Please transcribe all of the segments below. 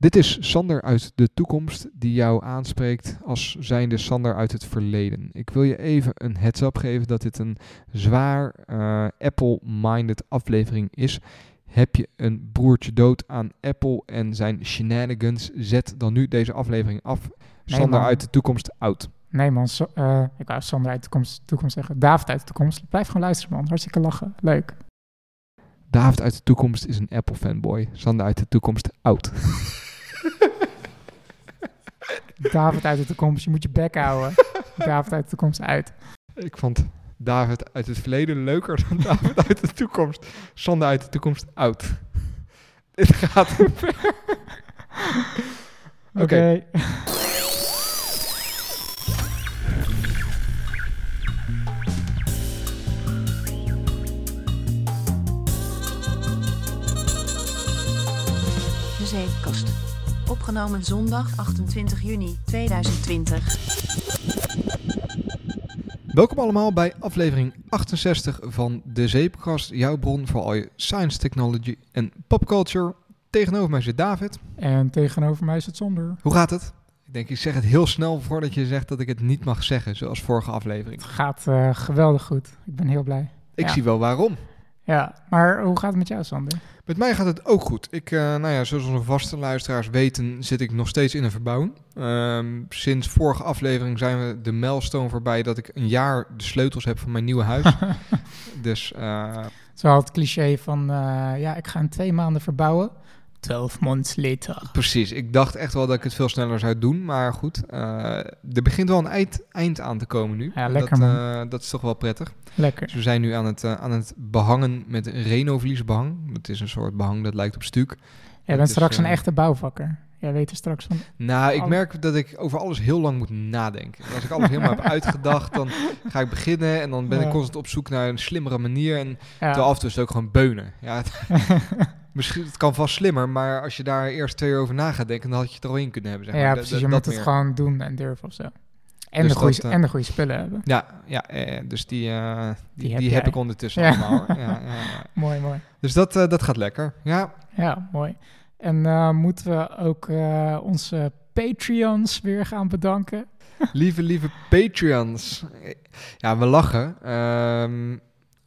Dit is Sander uit de toekomst die jou aanspreekt als zijnde Sander uit het verleden. Ik wil je even een heads-up geven dat dit een zwaar uh, Apple-minded aflevering is. Heb je een broertje dood aan Apple en zijn shenanigans? Zet dan nu deze aflevering af. Sander uit de toekomst oud. Nee man, so, uh, ik wou Sander uit de toekomst, toekomst zeggen. David uit de toekomst. Blijf gewoon luisteren man, hartstikke lachen. Leuk. David uit de toekomst is een Apple fanboy. Sander uit de toekomst oud. David uit de toekomst, je moet je bek houden. David uit de toekomst uit. Ik vond David uit het verleden leuker dan David uit de toekomst. Sander uit de toekomst oud. Dit gaat ver. Oké. Okay. De Zeepkast. Opgenomen zondag 28 juni 2020. Welkom allemaal bij aflevering 68 van De Zeepkast. Jouw bron voor al je science, technology en popculture. Tegenover mij zit David. En tegenover mij zit Zonder. Hoe gaat het? Ik denk, ik zeg het heel snel voordat je zegt dat ik het niet mag zeggen, zoals vorige aflevering. Het gaat uh, geweldig goed. Ik ben heel blij. Ik ja. zie wel waarom. Ja, maar hoe gaat het met jou, Sander? Met mij gaat het ook goed. Ik, uh, nou ja, zoals onze vaste luisteraars weten, zit ik nog steeds in een verbouwing. Um, sinds vorige aflevering zijn we de milestone voorbij dat ik een jaar de sleutels heb van mijn nieuwe huis. dus... Uh, Zo had het cliché van, uh, ja, ik ga in twee maanden verbouwen. 12 months later. Precies, ik dacht echt wel dat ik het veel sneller zou doen. Maar goed, uh, er begint wel een eind, eind aan te komen nu. Ja, lekker dat, uh, dat is toch wel prettig. Lekker. Dus we zijn nu aan het, uh, aan het behangen met Renovliesbehang. Dat is een soort behang dat lijkt op stuk. Jij bent straks een echte bouwvakker. Jij weet er straks van. Nou, ik merk dat ik over alles heel lang moet nadenken. Als ik alles helemaal heb uitgedacht, dan ga ik beginnen en dan ben ik constant op zoek naar een slimmere manier. En ja. af en toe is het ook gewoon beunen. Ja, het, misschien het kan vast slimmer, maar als je daar eerst twee uur over na gaat denken, dan had je het er al in kunnen hebben. Zeg maar. Ja, precies. Dat, je moet het gewoon doen en durven of zo. En, dus de goede, uh, en de goede spullen hebben. Ja, ja eh, dus die, uh, die, die, heb, die heb, ik ondertussen ja. allemaal. ja, ja, mooi, mooi. Dus dat, uh, dat gaat lekker. Ja, ja mooi. En moeten we ook onze Patreons weer gaan bedanken? lieve, lieve Patreons. Ja, we lachen. Um,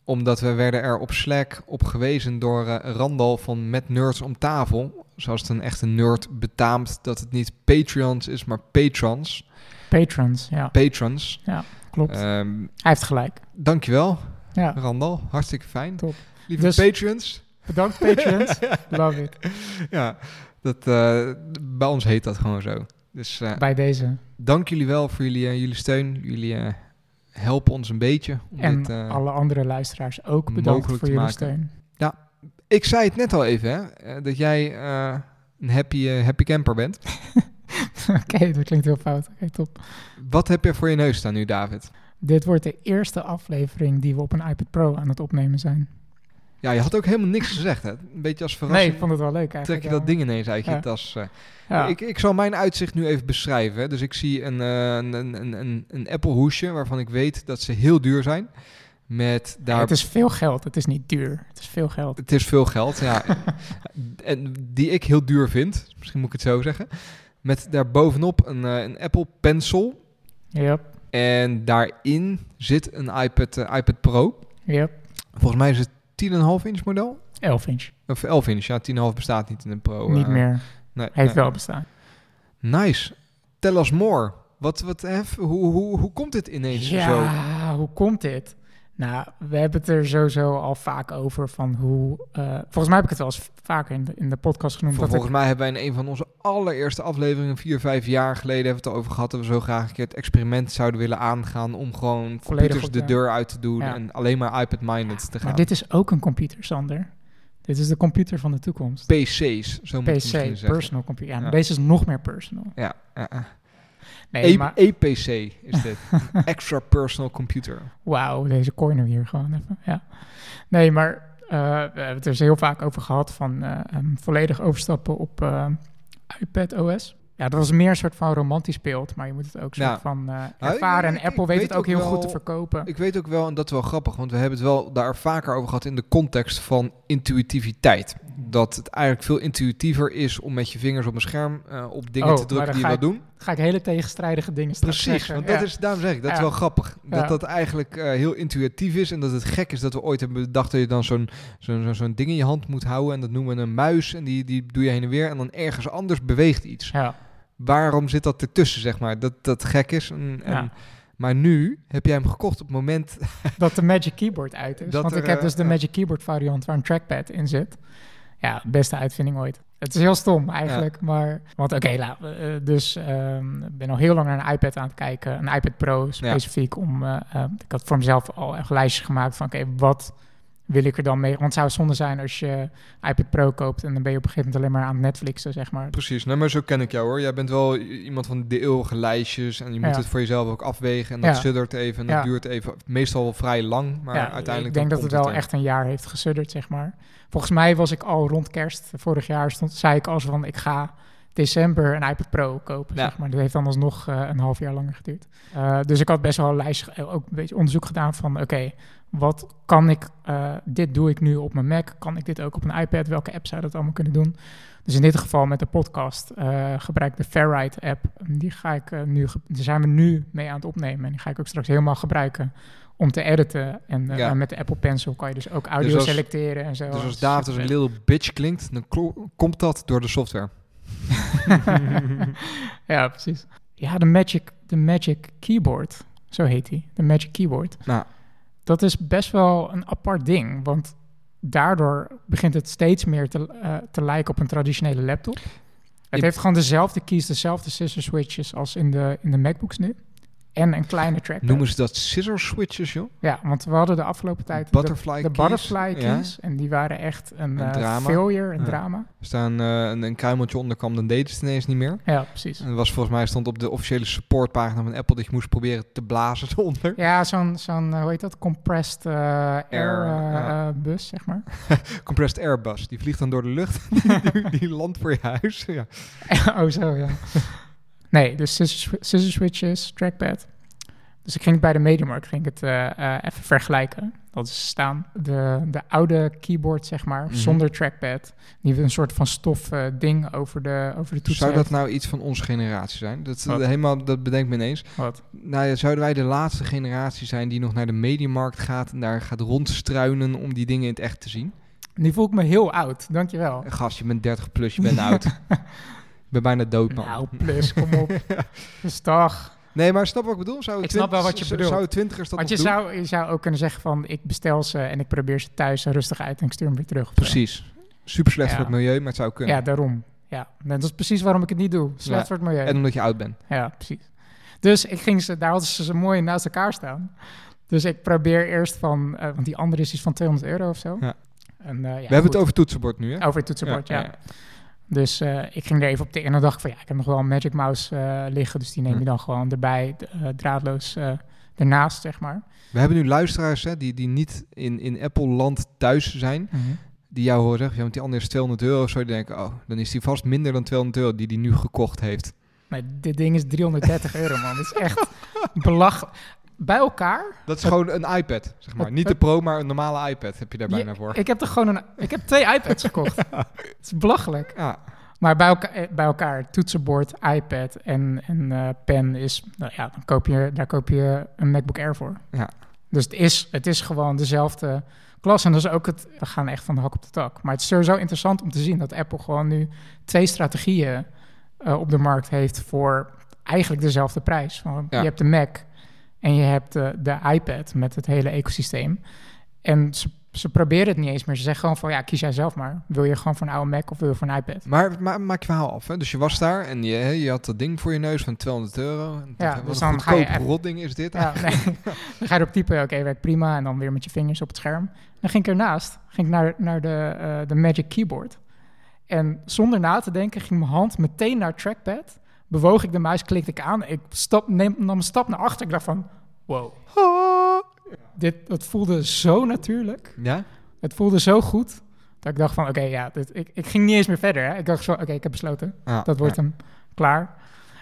omdat we werden er op Slack op gewezen door uh, Randal van Met Nerds om tafel. Zoals het een echte nerd betaamt dat het niet Patreons is, maar patrons. Patrons, ja. Patrons. Ja, klopt. Um, Hij heeft gelijk. Dankjewel, ja. Randal. Hartstikke fijn. Top. Lieve dus, Patreons. Bedankt, Patreons. Love it. Ja, dat, uh, bij ons heet dat gewoon zo. Dus, uh, bij deze. Dank jullie wel voor jullie, uh, jullie steun. Jullie helpen ons een beetje. Om en dit, alle andere luisteraars ook bedankt voor jullie maken. steun. Ja, ik zei het net al even, hè, dat jij een happy, happy camper bent. Oké, okay, dat klinkt heel fout. Oké, okay, top. Wat heb je voor je neus staan nu, David? Dit wordt de eerste aflevering die we op een iPad Pro aan het opnemen zijn. Ja, je had ook helemaal niks gezegd. Hè? Een beetje als verrassing. Nee, ik vond het wel leuk eigenlijk. Trek je dat ding ineens uit je ja. tas. Uh. Ja. Ik, ik zal mijn uitzicht nu even beschrijven. Dus ik zie een, uh, een, een, een, een Apple hoesje waarvan ik weet dat ze heel duur zijn. Met daar... Ja, het is veel geld, het is niet duur. Het is veel geld. Het is veel geld, ja. en die ik heel duur vind, misschien moet ik het zo zeggen. Met daarbovenop een, uh, een Apple Pencil. Yep. En daarin zit een iPad, iPad Pro. Yep. Volgens mij is het 10,5 inch model? 11 inch. Of 11 inch, ja. 10,5 bestaat niet in een Pro. Niet uh, meer. Nee, Heeft nee. wel bestaan. Nice. Tell us more. Wat, wat, hef, hoe, hoe, hoe komt dit ineens ja, zo? Ja, hoe komt dit? Nou, we hebben het er sowieso al vaak over van hoe... Uh, volgens mij heb ik het wel eens vaker in de, in de podcast genoemd. Voor, volgens ik, mij hebben wij in een van onze allereerste afleveringen, vier, vijf jaar geleden, hebben we het over gehad dat we zo graag een keer het experiment zouden willen aangaan om gewoon computers de deur uit te doen ja. en alleen maar iPad-minded ja, te gaan. Maar dit is ook een computer, Sander. Dit is de computer van de toekomst. PC's, zo moet PC, personal computer. Ja, deze is nog meer personal. Ja, ja. Nee, e maar... EPC is dit. Extra Personal Computer. Wauw, deze coinen we hier gewoon even. Ja. Nee, maar uh, we hebben het er heel vaak over gehad van uh, um, volledig overstappen op uh, iPad OS. Ja, dat was meer een soort van romantisch beeld, maar je moet het ook soort van eh, Nou, ervaren. en Apple weet weet het ook ook heel wel- goed te verkopen. Ik weet ook wel, en dat is wel grappig, want we hebben het wel daar vaker over gehad in de context van intuïtiviteit. Dat het eigenlijk veel intuïtiever is om met je vingers op een scherm eh, op dingen Oh, te drukken die je wil doen. ga ik hele tegenstrijdige dingen Precies, zeggen. want Ja. dat is, daarom zeg ik, dat is wel grappig. Dat Ja. dat eigenlijk eh, heel intuïtief is en dat het gek is dat we ooit hebben bedacht dat je dan zo'n zo'n zo'n- zo'n ding in je hand moet houden. En dat noemen we een muis en die, die doe je heen en weer en dan ergens anders beweegt iets. Ja, Waarom zit dat ertussen, zeg maar? Dat dat gek is. En, en-. Maar nu heb jij hem gekocht op het moment... dat de Magic Keyboard uit is. Dat Want er, ik heb eh, dus de ja. Magic Keyboard variant waar een trackpad in zit. Ja, beste uitvinding ooit. Het is heel stom eigenlijk, maar... Want oké, nou, eh, dus ehm, ik ben al heel lang naar een iPad aan het kijken. Een iPad Pro specifiek om... eh, eh, ik had voor mezelf al echt lijstjes gemaakt van... Oké, wat wil ik er dan mee? Want het zou zonde zijn als je iPad Pro koopt... en dan ben je op een gegeven moment alleen maar aan Netflixen, zeg maar. Precies, nou, maar zo ken ik jou hoor. Jij bent wel iemand van de eeuwige lijstjes en je moet Ja. het voor jezelf ook afwegen. En dat Ja. suddert even en dat Ja. duurt even, meestal wel vrij lang, maar ja, uiteindelijk ik denk dat het wel echt een jaar heeft gesudderd, zeg maar. Volgens mij was ik al rond kerst vorig jaar, stond, zei ik al zo van, ik ga december een iPad Pro kopen, Ja. zeg maar. Dat heeft dan alsnog eh, een half jaar langer geduurd. Eh, dus ik had best wel een lijstje, eh, ook een beetje onderzoek gedaan van, oké, wat kan ik, eh, dit doe ik nu op mijn Mac, kan ik dit ook op een iPad, welke app zou dat allemaal kunnen doen? Dus in dit geval met de podcast eh, gebruik ik de Fairwrite app. Die ga ik eh, nu, daar zijn we nu mee aan het opnemen en die ga ik ook straks helemaal gebruiken om te editen. En Ja. met de Apple Pencil kan je dus ook audio als- selecteren en zo. Dus als David als een little bitch klinkt, dan komt dat door de software. ja, precies. Ja, de Magic, de Magic Keyboard, zo heet die. De Magic Keyboard. Nou, Dat is best wel een apart ding, want daardoor begint het steeds meer te, eh, te lijken op een traditionele laptop. Het heeft gewoon dezelfde keys, dezelfde scissor switches als in de, in de MacBooks nu. En een kleine trackpad. noemen ze dat scissor switches, joh? Ja, want we hadden de afgelopen tijd de- Butterfly de, keys, butterfly ja. keys. En die waren echt een, Een eh, failure, een Ja. drama. Er staan eh, een, een kruimeltje onder kwam, dan deden ze het ineens niet meer. Ja, precies. En was volgens mij stond op de officiële supportpagina van Apple dat je moest proberen te blazen eronder. Ja, zo'n, zo'n eh, hoe heet dat? Compressed eh, air, ja. bus, zeg maar. Compressed Airbus, die vliegt dan door de lucht. die, die landt voor je huis. Ja. oh, zo, ja. Nee, dus scissor, swi- scissor switches, trackpad. Dus ik ging bij de Mediamarkt ging het eh, eh, even vergelijken. Dat is staan de, de oude keyboard, zeg maar, Mhm. zonder trackpad. Die een soort van stof eh, ding over de, over de toets Zou dat nou iets van onze generatie zijn? Dat, Wat? helemaal, dat bedenkt me ineens. Wat? Nou ja, zouden wij de laatste generatie zijn die nog naar de mediamarkt gaat en daar gaat rondstruinen om die dingen in het echt te zien? Nu voel ik me heel oud, dankjewel. Gast, je bent 30 plus, je bent oud. Ben bijna dood, man. Nou, plus, kom op. Dus toch. Nee, maar snap wat ik bedoel? Zou Ik snap wel wat je bedoelt. Zou twintigers dat Want je doen? zou, je zou ook kunnen zeggen van... ik bestel ze en ik probeer ze thuis rustig uit... en ik stuur hem weer terug. Precies. Super slecht Ja. voor het milieu, maar het zou kunnen. Ja, daarom. Ja, en dat is precies waarom ik het niet doe. Slecht Ja. voor het milieu. En omdat je oud bent. Ja, precies. Dus ik ging ze, daar hadden ze ze mooi naast elkaar staan. Dus ik probeer eerst van, eh, want die andere is iets van 200 euro of zo. Ja. En, eh, ja, We hebben goed. het over toetsenbord nu, hè? over het toetsenbord, ja. Dus eh, ik ging er even op de en dan dacht ik van ja, ik heb nog wel een Magic Mouse eh, liggen, dus die neem je dan gewoon erbij, eh, draadloos ernaast, zeg maar. We hebben nu luisteraars hè, die, die niet in, in Apple-land thuis zijn. Die jou horen zeggen, ja, want die andere is 200 euro. Zo die denken, oh, dan is die vast minder dan 200 euro die die nu gekocht heeft. Maar dit ding is 330 euro, man. Dat is echt belachelijk. Bij elkaar Dat is gewoon een iPad, zeg maar. Niet de Pro, maar een normale iPad heb je daar bijna voor. Ik heb er gewoon een. Ik heb twee iPads gekocht. Het is belachelijk. Ja, Maar bij elkaar, eh, bij elkaar toetsenbord, iPad en, en eh, pen is. Nou ja, dan koop je, daar koop je een MacBook Air voor. Ja. Dus het is, het is gewoon dezelfde klas. En dat is ook het. We gaan echt van de hak op de tak. Maar het is sowieso interessant om te zien dat Apple gewoon nu twee strategieën eh, op de markt heeft voor eigenlijk dezelfde prijs. Ja. Je hebt de Mac en je hebt de, de iPad met het hele ecosysteem. En ze, ze proberen het niet eens meer. Ze zeggen gewoon van ja, kies jij zelf maar. Wil je gewoon voor een oude Mac of wil je voor een iPad? maar, maar maak je verhaal af. Hè? Dus je was daar en je, je had dat ding voor je neus van 200 euro. En Ja, wat dus een dan ga je goedkoop even- rotding is dit. Ja, nee. dan ga je erop typen, oké, werkt prima. En dan weer met je vingers op het scherm. Dan ging ik ernaast, ging ik naar, naar de, eh, de Magic Keyboard. En zonder na te denken ging mijn hand meteen naar trackpad. Bewoog ik de muis, klikte ik aan. Ik stap, neem, nam een stap naar achter. Ik dacht van, wow. Dit, het voelde zo natuurlijk. Ja? Het voelde zo goed. Dat ik dacht van, oké, ja, dit, ik, ik ging niet eens meer verder. Hè. Ik dacht zo, oké, ik heb besloten. Dat wordt ja. hem. klaar.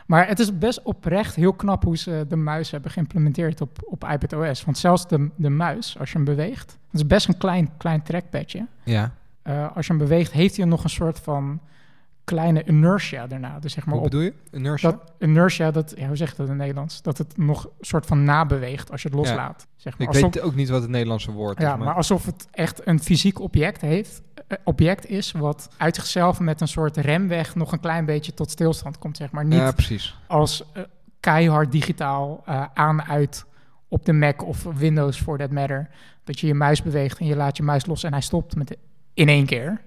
Maar het is best oprecht heel knap hoe ze de muis hebben geïmplementeerd op, op iPadOS. Want zelfs de, de muis, als je hem beweegt, het is best een klein, klein trackpadje. Ja. Eh, als je hem beweegt, heeft hij nog een soort van kleine inertia daarna. Dus zeg maar Wat op, bedoel je? Inertia? dat inertia, dat, ja, hoe zeg je dat in het Nederlands? Dat het nog een soort van nabeweegt als je het Ja. loslaat. Zeg maar. Ik Alsof- weet ook niet wat het Nederlandse woord ja, is. maar alsof het echt een fysiek object heeft, eh, object is, wat uit zichzelf met een soort remweg nog een klein beetje tot stilstand komt, zeg maar. Niet Ja, precies. als eh, keihard digitaal eh, aan, uit op de Mac of Windows for that matter. Dat je je muis beweegt en je laat je muis los en hij stopt met in één keer.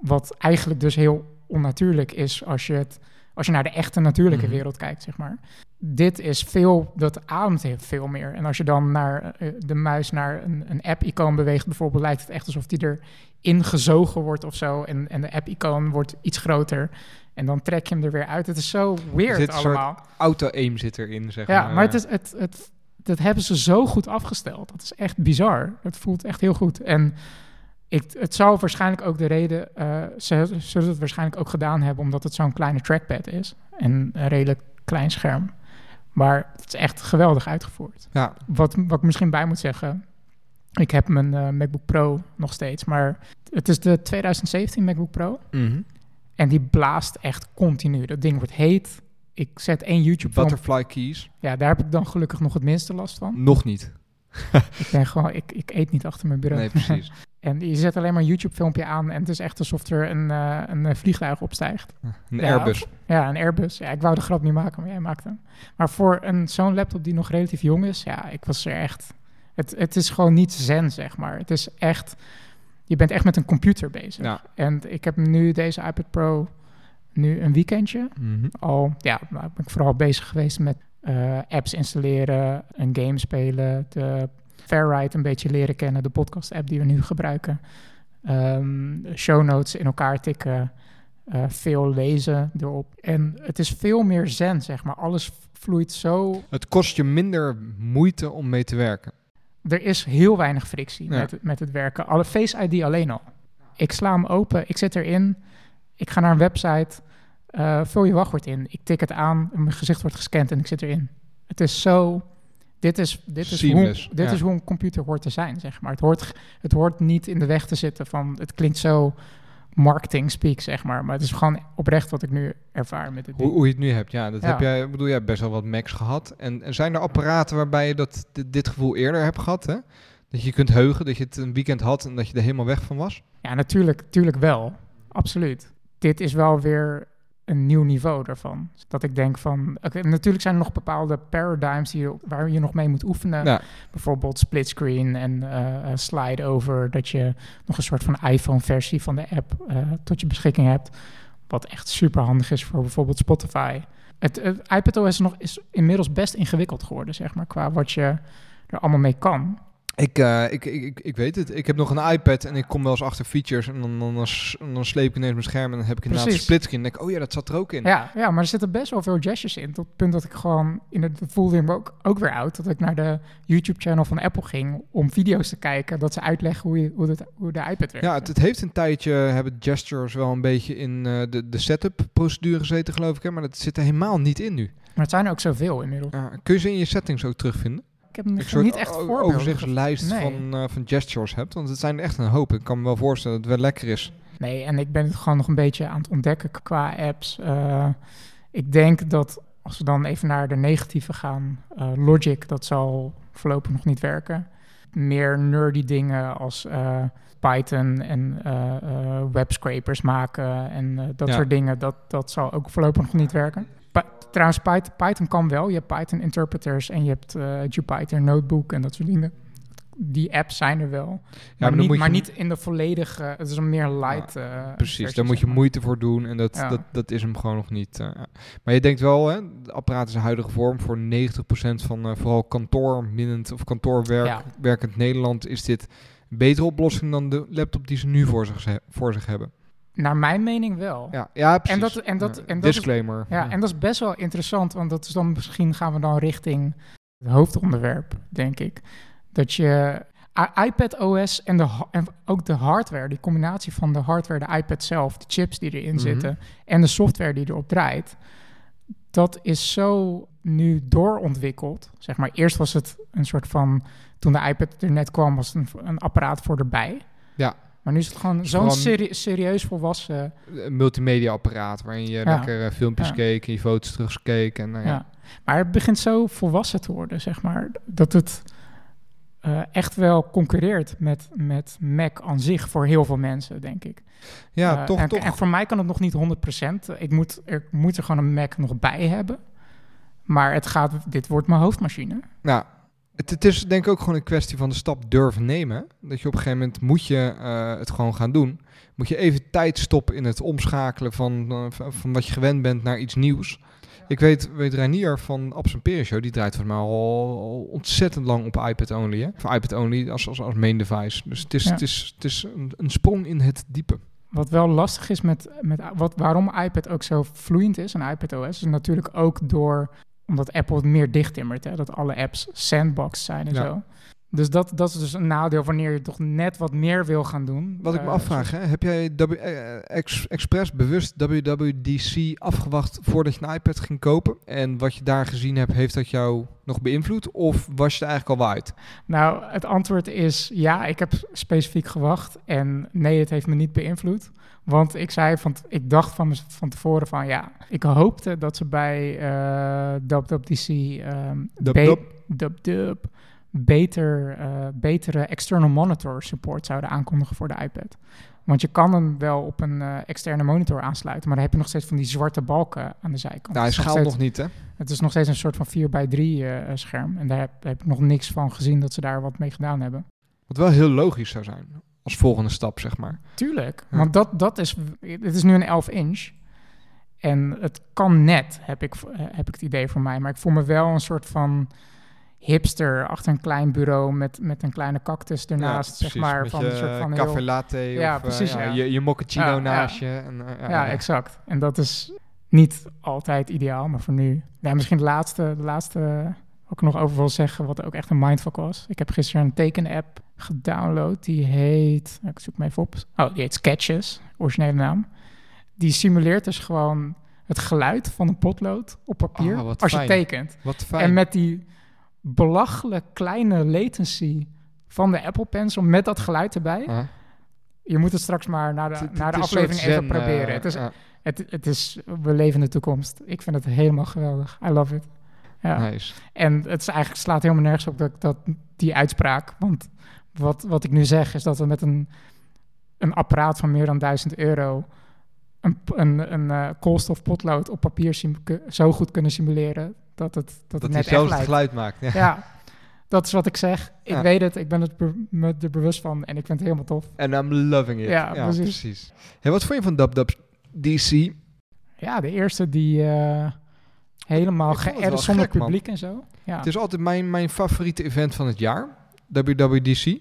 Wat eigenlijk dus heel onnatuurlijk is als je, het, als je naar de echte natuurlijke Mhm. wereld kijkt, zeg maar. Dit is veel, dat ademt veel meer. En als je dan naar eh, de muis naar een, een app-icoon beweegt, bijvoorbeeld, lijkt het echt alsof die erin gezogen wordt of zo. En, en de app-icoon wordt iets groter. En dan trek je hem er weer uit. Het is zo weird zit allemaal. Auto-aim zit erin, zeg Ja, maar. maar het is, het, het, dat hebben ze zo goed afgesteld. Dat is echt bizar. Het voelt echt heel goed. En ik, het zou waarschijnlijk ook de reden... eh, ze zullen het waarschijnlijk ook gedaan hebben... omdat het zo'n kleine trackpad is. En een redelijk klein scherm. Maar het is echt geweldig uitgevoerd. Ja, Wat, wat ik misschien bij moet zeggen... Ik heb mijn eh, MacBook Pro nog steeds. Maar het is de 2017 MacBook Pro. mhm. En die blaast echt continu. Dat ding wordt heet. Ik zet één YouTube-film Butterfly keys. ja, daar heb ik dan gelukkig nog het minste last van. Nog niet. Ik ben gewoon, ik, ik eet niet achter mijn bureau. Nee, precies. en je zet alleen maar een YouTube-filmpje aan en het is echt alsof er een, eh, een eh, vliegtuig opstijgt. Een Ja, Airbus. Ja, een Airbus. Ja, ik wou de grap niet maken, maar jij maakte hem. Maar voor een zo'n laptop die nog relatief jong is, ja, ik was er echt... Het, het is gewoon niet zen, zeg maar. Het is echt... Je bent echt met een computer bezig. Ja. En ik heb nu deze iPad Pro nu een weekendje. Mhm. al, ja, nou, ben ik vooral bezig geweest met eh, apps installeren, een game spelen, de Fairride een beetje leren kennen, de podcast-app die we nu gebruiken, Ehm, show notes in elkaar tikken, eh, veel lezen erop. En het is veel meer zen, zeg maar. Alles vloeit zo. Het kost je minder moeite om mee te werken. Er is heel weinig frictie Ja. met, het- met het werken. Alle Face ID alleen al. Ik sla hem open, ik zit erin, ik ga naar een website, eh, vul je wachtwoord in, ik tik het aan, mijn gezicht wordt gescand en ik zit erin. Het is zo. Dit is, dit is, hoe, dit ja. is hoe een computer hoort te zijn, zeg maar. Het hoort, het hoort niet in de weg te zitten van. Het klinkt zo marketing speak, zeg maar. Maar het is gewoon oprecht wat ik nu ervaar met dit Hoe, hoe je het nu hebt, ja. Dat Ja. heb jij, bedoel, jij hebt best wel wat Macs gehad. En, en zijn er apparaten waarbij je dat, dit, dit gevoel eerder hebt gehad, hè? Dat je kunt heugen, dat je het een weekend had en dat je er helemaal weg van was? Ja, natuurlijk, natuurlijk wel. Absoluut. Dit is wel weer een nieuw niveau daarvan. Dat ik denk van... oké, natuurlijk zijn er nog bepaalde paradigms je- waar je nog mee moet oefenen. Ja. Bijvoorbeeld splitscreen en eh, eh, slide over. Dat je nog een soort van iPhone-versie van de app eh, tot je beschikking hebt. Wat echt super handig is voor bijvoorbeeld Spotify. Het, het iPadOS is, nog, is inmiddels best ingewikkeld geworden, zeg maar. Qua wat je er allemaal mee kan. Ik, eh, ik, ik, ik, ik weet het. Ik heb nog een iPad en ik kom wel eens achter features. En dan, dan, dan, sleep ik ineens mijn scherm en dan heb ik inderdaad een splitscreen. En denk ik, oh ja, dat zat er ook in. Ja, ja, maar er zitten best wel veel gestures in. Tot het punt dat ik gewoon, in het voelde me ook, ook weer oud, dat ik naar de YouTube-channel van Apple ging om video's te kijken, dat ze uitleggen hoe, je, hoe, hoe de iPad werkt. Ja, het, het heeft een tijdje, hebben gestures wel een beetje in eh, de, de setup-procedure gezeten, geloof ik. Hè? Maar dat zit er helemaal niet in nu. Maar het zijn er ook zoveel inmiddels. Kun je ze in je settings ook terugvinden? Ik heb Ik niet, echt voorbeelden. overzichtslijst Nee. van, eh, van gestures hebt. Want het zijn er echt een hoop. Ik kan me wel voorstellen dat het wel lekker is. Nee, en ik ben het gewoon nog een beetje aan het ontdekken qua apps. Eh, ik denk dat als we dan even naar de negatieve gaan, eh, Logic, dat zal voorlopig nog niet werken. Meer nerdy dingen als Python en webscrapers maken en dat Ja. soort dingen, dat, dat zal ook voorlopig nog niet werken. Trouwens, Python, Python kan wel. Je hebt Python interpreters en je hebt eh Jupyter Notebook en dat soort dingen. Die apps zijn er wel. maar maar niet, je- maar niet in de volledige... Het is een meer light... eh, Precies, daar moet je moeite voor doen. En dat, Ja. dat, dat is hem gewoon nog niet. eh. Maar je denkt wel, hè, de apparaat is een huidige vorm. Voor 90% van vooral kantoorminnend of kantoorwerk Ja. werkend Nederland is dit een betere oplossing dan de laptop die ze nu voor zich, voor zich hebben. Naar mijn mening wel. Ja, ja precies. dat- en dat- en dat is- disclaimer. Ja, en dat is best wel interessant, want dat is dan misschien gaan we dan richting het hoofdonderwerp, denk ik. Dat je iPad OS en, de, en ook de hardware, die combinatie van de hardware, de iPad zelf, de chips die erin Mhm. zitten en de software die erop draait, dat is zo nu doorontwikkeld. Zeg maar, eerst was het een soort van, toen de iPad er net kwam, was het een, een apparaat voor erbij. Ja. Maar nu is het gewoon zo'n serieus volwassen. Een multimedia apparaat waarin je Ja. lekker eh, filmpjes keek en je foto's terugkeek. En, Ja. ja. Maar het begint zo volwassen te worden, zeg maar, dat het eh, echt wel concurreert met, met Mac aan zich voor heel veel mensen, denk ik. Ja, Eh, toch, en, toch. En voor mij kan het nog niet 100%. Ik moet er, moet er gewoon een Mac nog bij hebben. Maar het gaat, dit wordt mijn hoofdmachine. Nou, het, het is denk ik ook gewoon een kwestie van de stap durven nemen. Dat je op een gegeven moment moet je eh, het gewoon gaan doen. Moet je even tijd stoppen in het omschakelen van, eh, van, wat je gewend bent naar iets nieuws. Ik weet, weet Reinier van Abs Peren Show, die draait volgens mij al, al ontzettend lang op iPad only. Hè? Of iPad only als, als, als main device. Dus het is, Ja. het is, het is een, een sprong in het diepe. Wat wel lastig is met, met wat, waarom iPad ook zo vloeiend is, en iPad OS, is natuurlijk ook door, omdat Apple het meer dichttimmert, hè, dat alle apps sandbox zijn en Ja. zo. Dus dat, dat is dus een nadeel wanneer je toch net wat meer wil gaan doen. Wat ik me Eh, afvraag, hè, heb jij W- eh, ex, expres bewust WWDC afgewacht voordat je een iPad ging kopen? En wat je daar gezien hebt, heeft dat jou nog beïnvloed? Of was je er eigenlijk al wel uit? Nou, het antwoord is ja, ik heb specifiek gewacht. En nee, het heeft me niet beïnvloed. Want ik zei van, ik dacht van, van tevoren van ja, ik hoopte dat ze bij eh WWDC ehm Dub, be- dub. dub, dub, beter, eh, betere external monitor support zouden aankondigen voor de iPad. Want je kan hem wel op een eh, externe monitor aansluiten, maar dan heb je nog steeds van die zwarte balken aan de zijkant. Nou, hij Het is nog schaalt nog niet, hè? het is nog steeds een soort van 4x3 eh, scherm. En daar heb, heb ik nog niks van gezien dat ze daar wat mee gedaan hebben. Wat wel heel logisch zou zijn. Als volgende stap, zeg maar. Tuurlijk. Ja. Want dat, dat is... Het is nu een 11 inch. En het kan net, heb ik, heb ik het idee voor mij. Maar ik voel me wel een soort van hipster achter een klein bureau met, met een kleine cactus ernaast, zeg precies. maar. Met van je een soort van café heel- latte Ja, of precies, eh, ja. je, je mochaccino Ja, naast je. En, eh, ja, Ja, ja. exact. En dat is niet altijd ideaal, maar voor nu. Ja, misschien de laatste, de laatste ik nog over wil zeggen, wat ook echt een mindfuck was. Ik heb gisteren een teken-app gedownload. Die heet, ik zoek hem even op. Oh, die heet Sketches, originele naam. Die simuleert dus gewoon het geluid van een potlood op papier Oh, wat als je fijn. tekent. Wat fijn. En met die belachelijk kleine latency van de Apple Pencil met dat geluid erbij. Ah. Je moet het straks maar naar de, de aflevering even zen, proberen. het, is, ja, het, het is, we leven in de toekomst. Ik vind het helemaal geweldig. I love it. Ja. nice. En het is eigenlijk slaat helemaal nergens op dat, dat die uitspraak. Want wat, wat ik nu zeg is dat we met een, een apparaat van meer dan 1000 euro een, een, een eh, koolstofpotlood op papier zo goed kunnen simuleren dat het, dat Dat het net echt het geluid maakt. Ja. Ja, dat is wat ik zeg. Ik Ja. weet het, ik ben het me er bewust van en ik vind het helemaal tof. En I'm loving it. Ja, Ja, precies. precies. Hey, wat vond je van DubDub DC? Ja, de eerste die eh, helemaal wel zonder gek, man. publiek en zo. Ja. Het is altijd mijn, mijn favoriete event van het jaar. WWDC.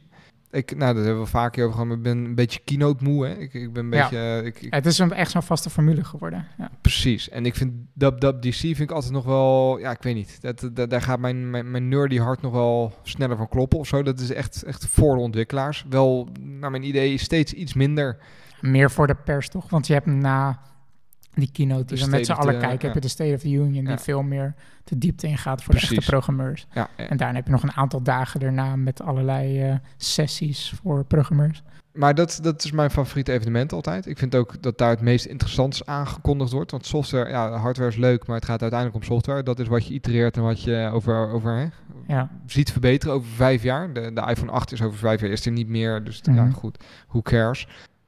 Ik, nou, dat hebben we vaker over gehad. maar Ik ben een beetje keynote moe. Hè. Ik, ik ben een Ja. beetje... eh, Ik, ik- Het is een, echt zo'n vaste formule geworden. Ja. precies. En ik vind WWDC vind ik altijd nog wel... Ja, ik weet niet. Dat, dat, daar gaat mijn, mijn, mijn nerdy hart nog wel sneller van kloppen of zo. Dat is echt, echt voor de ontwikkelaars. Wel, naar mijn idee, steeds iets minder. Meer voor de pers toch? Want je hebt na die keynote die we met z'n allen kijken, ja. heb je de State of the Union die Ja. veel meer de diepte ingaat voor de echte programmeurs. Ja, En daarna heb je nog een aantal dagen daarna met allerlei eh, sessies voor programmeurs. Maar dat, dat is mijn favoriete evenement altijd. Ik vind ook dat daar het meest interessants aangekondigd wordt. Want software, ja, hardware is leuk, maar het gaat uiteindelijk om software. Dat is wat je itereert en wat je over, over hè, Ja, ziet verbeteren over vijf jaar. De, de iPhone 8 is over vijf jaar, is er niet meer. Dus ja, Mhm. goed, who cares.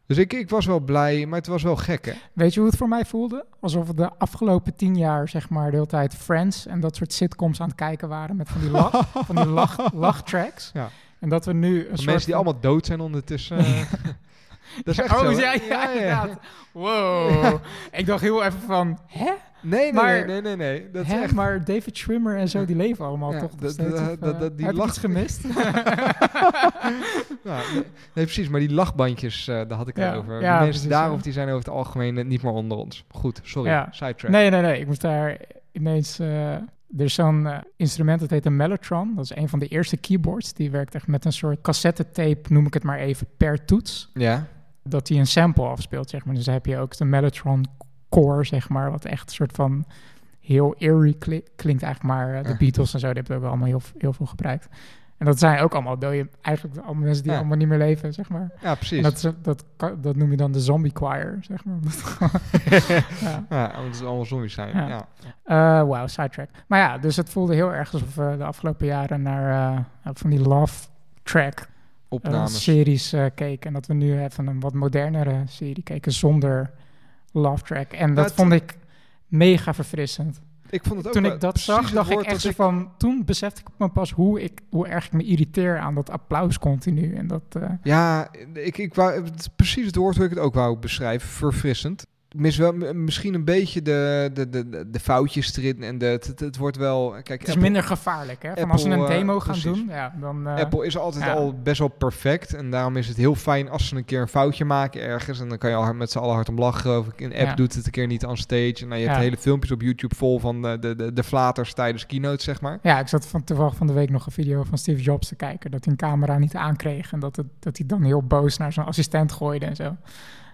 Dus ik, ik was wel blij, maar het was wel gek, hè? Weet je hoe het voor mij voelde? Alsof we de afgelopen tien jaar, zeg maar, de hele tijd Friends en dat soort sitcoms aan het kijken waren met van die, lach, van die lach, lachtracks. Ja. En dat we nu een soort mensen die van- allemaal dood zijn ondertussen. dat is echt oh, zo, ja, ja, inderdaad. Wow. Ik dacht heel even van, hè? Nee, nee, Maar- nee, nee, nee, nee. Dat is echt... Maar David Schwimmer en zo, die leven allemaal Ja, toch? dat- eh, dat- die heb lach- gemist? Ja, nee, nee, precies. Maar die lachbandjes, eh, daar had ik Ja, het over. ja, mensen precies, ja. die zijn over het algemeen eh, niet meer onder ons. Goed, sorry. Ja. Sidetrack. nee, nee, nee. Ik moest daar ineens... eh, er is zo'n instrument, dat heet een Mellotron. Dat is een van de eerste keyboards. Die werkt echt met een soort cassettetape, noem ik het maar even, per toets. Ja, dat hij een sample afspeelt, zeg maar. Dus dan heb je ook de Mellotron core, zeg maar, wat echt een soort van heel eerie kli- klinkt eigenlijk, maar eh, de. Beatles en zo, die hebben ook allemaal heel, heel veel gebruikt. En dat zijn ook allemaal dode, eigenlijk allemaal mensen die Ja. allemaal niet meer leven, zeg maar. Ja, precies. Dat, is, dat, dat noem je dan de zombie choir, zeg maar. Ja. ja, omdat het allemaal zombies zijn. Ja. Ja. Eh, Wauw, sidetrack. Maar ja, dus het voelde heel erg alsof we de afgelopen jaren naar eh, van die love track Opnames. series eh, keken. En dat we nu even een wat modernere serie keken zonder love track. En dat vond ik mega verfrissend. ik vond het ook Toen ik dat zag, dacht ik echt van... Toen besefte ik me pas hoe, ik, hoe erg ik me irriteer aan dat applaus continu. En dat... eh, Ja, ik, ik wou, het precies het woord hoe ik het ook wou beschrijven. Verfrissend. Mis wel, misschien een beetje de, de, de, de- foutjes erin. En de, het, wordt wel... Kijk, het is Apple, minder gevaarlijk, hè? Van als Apple, een eh, demo gaan precies. doen, ja, dan... eh, Apple is altijd ja. al best wel perfect. En daarom is het heel fijn als ze een keer een foutje maken ergens. En dan kan je al met z'n allen hard om lachen. Ik. Een app Ja. doet het een keer niet on stage. En nou, je hebt hele filmpjes op YouTube vol van de, de, de, de flaters tijdens keynote, zeg maar. Ja, ik zat van, toevallig van de week nog een video van Steve Jobs te kijken. Dat hij een camera niet aankreeg. En dat, het, dat hij dan heel boos naar zijn assistent gooide en zo.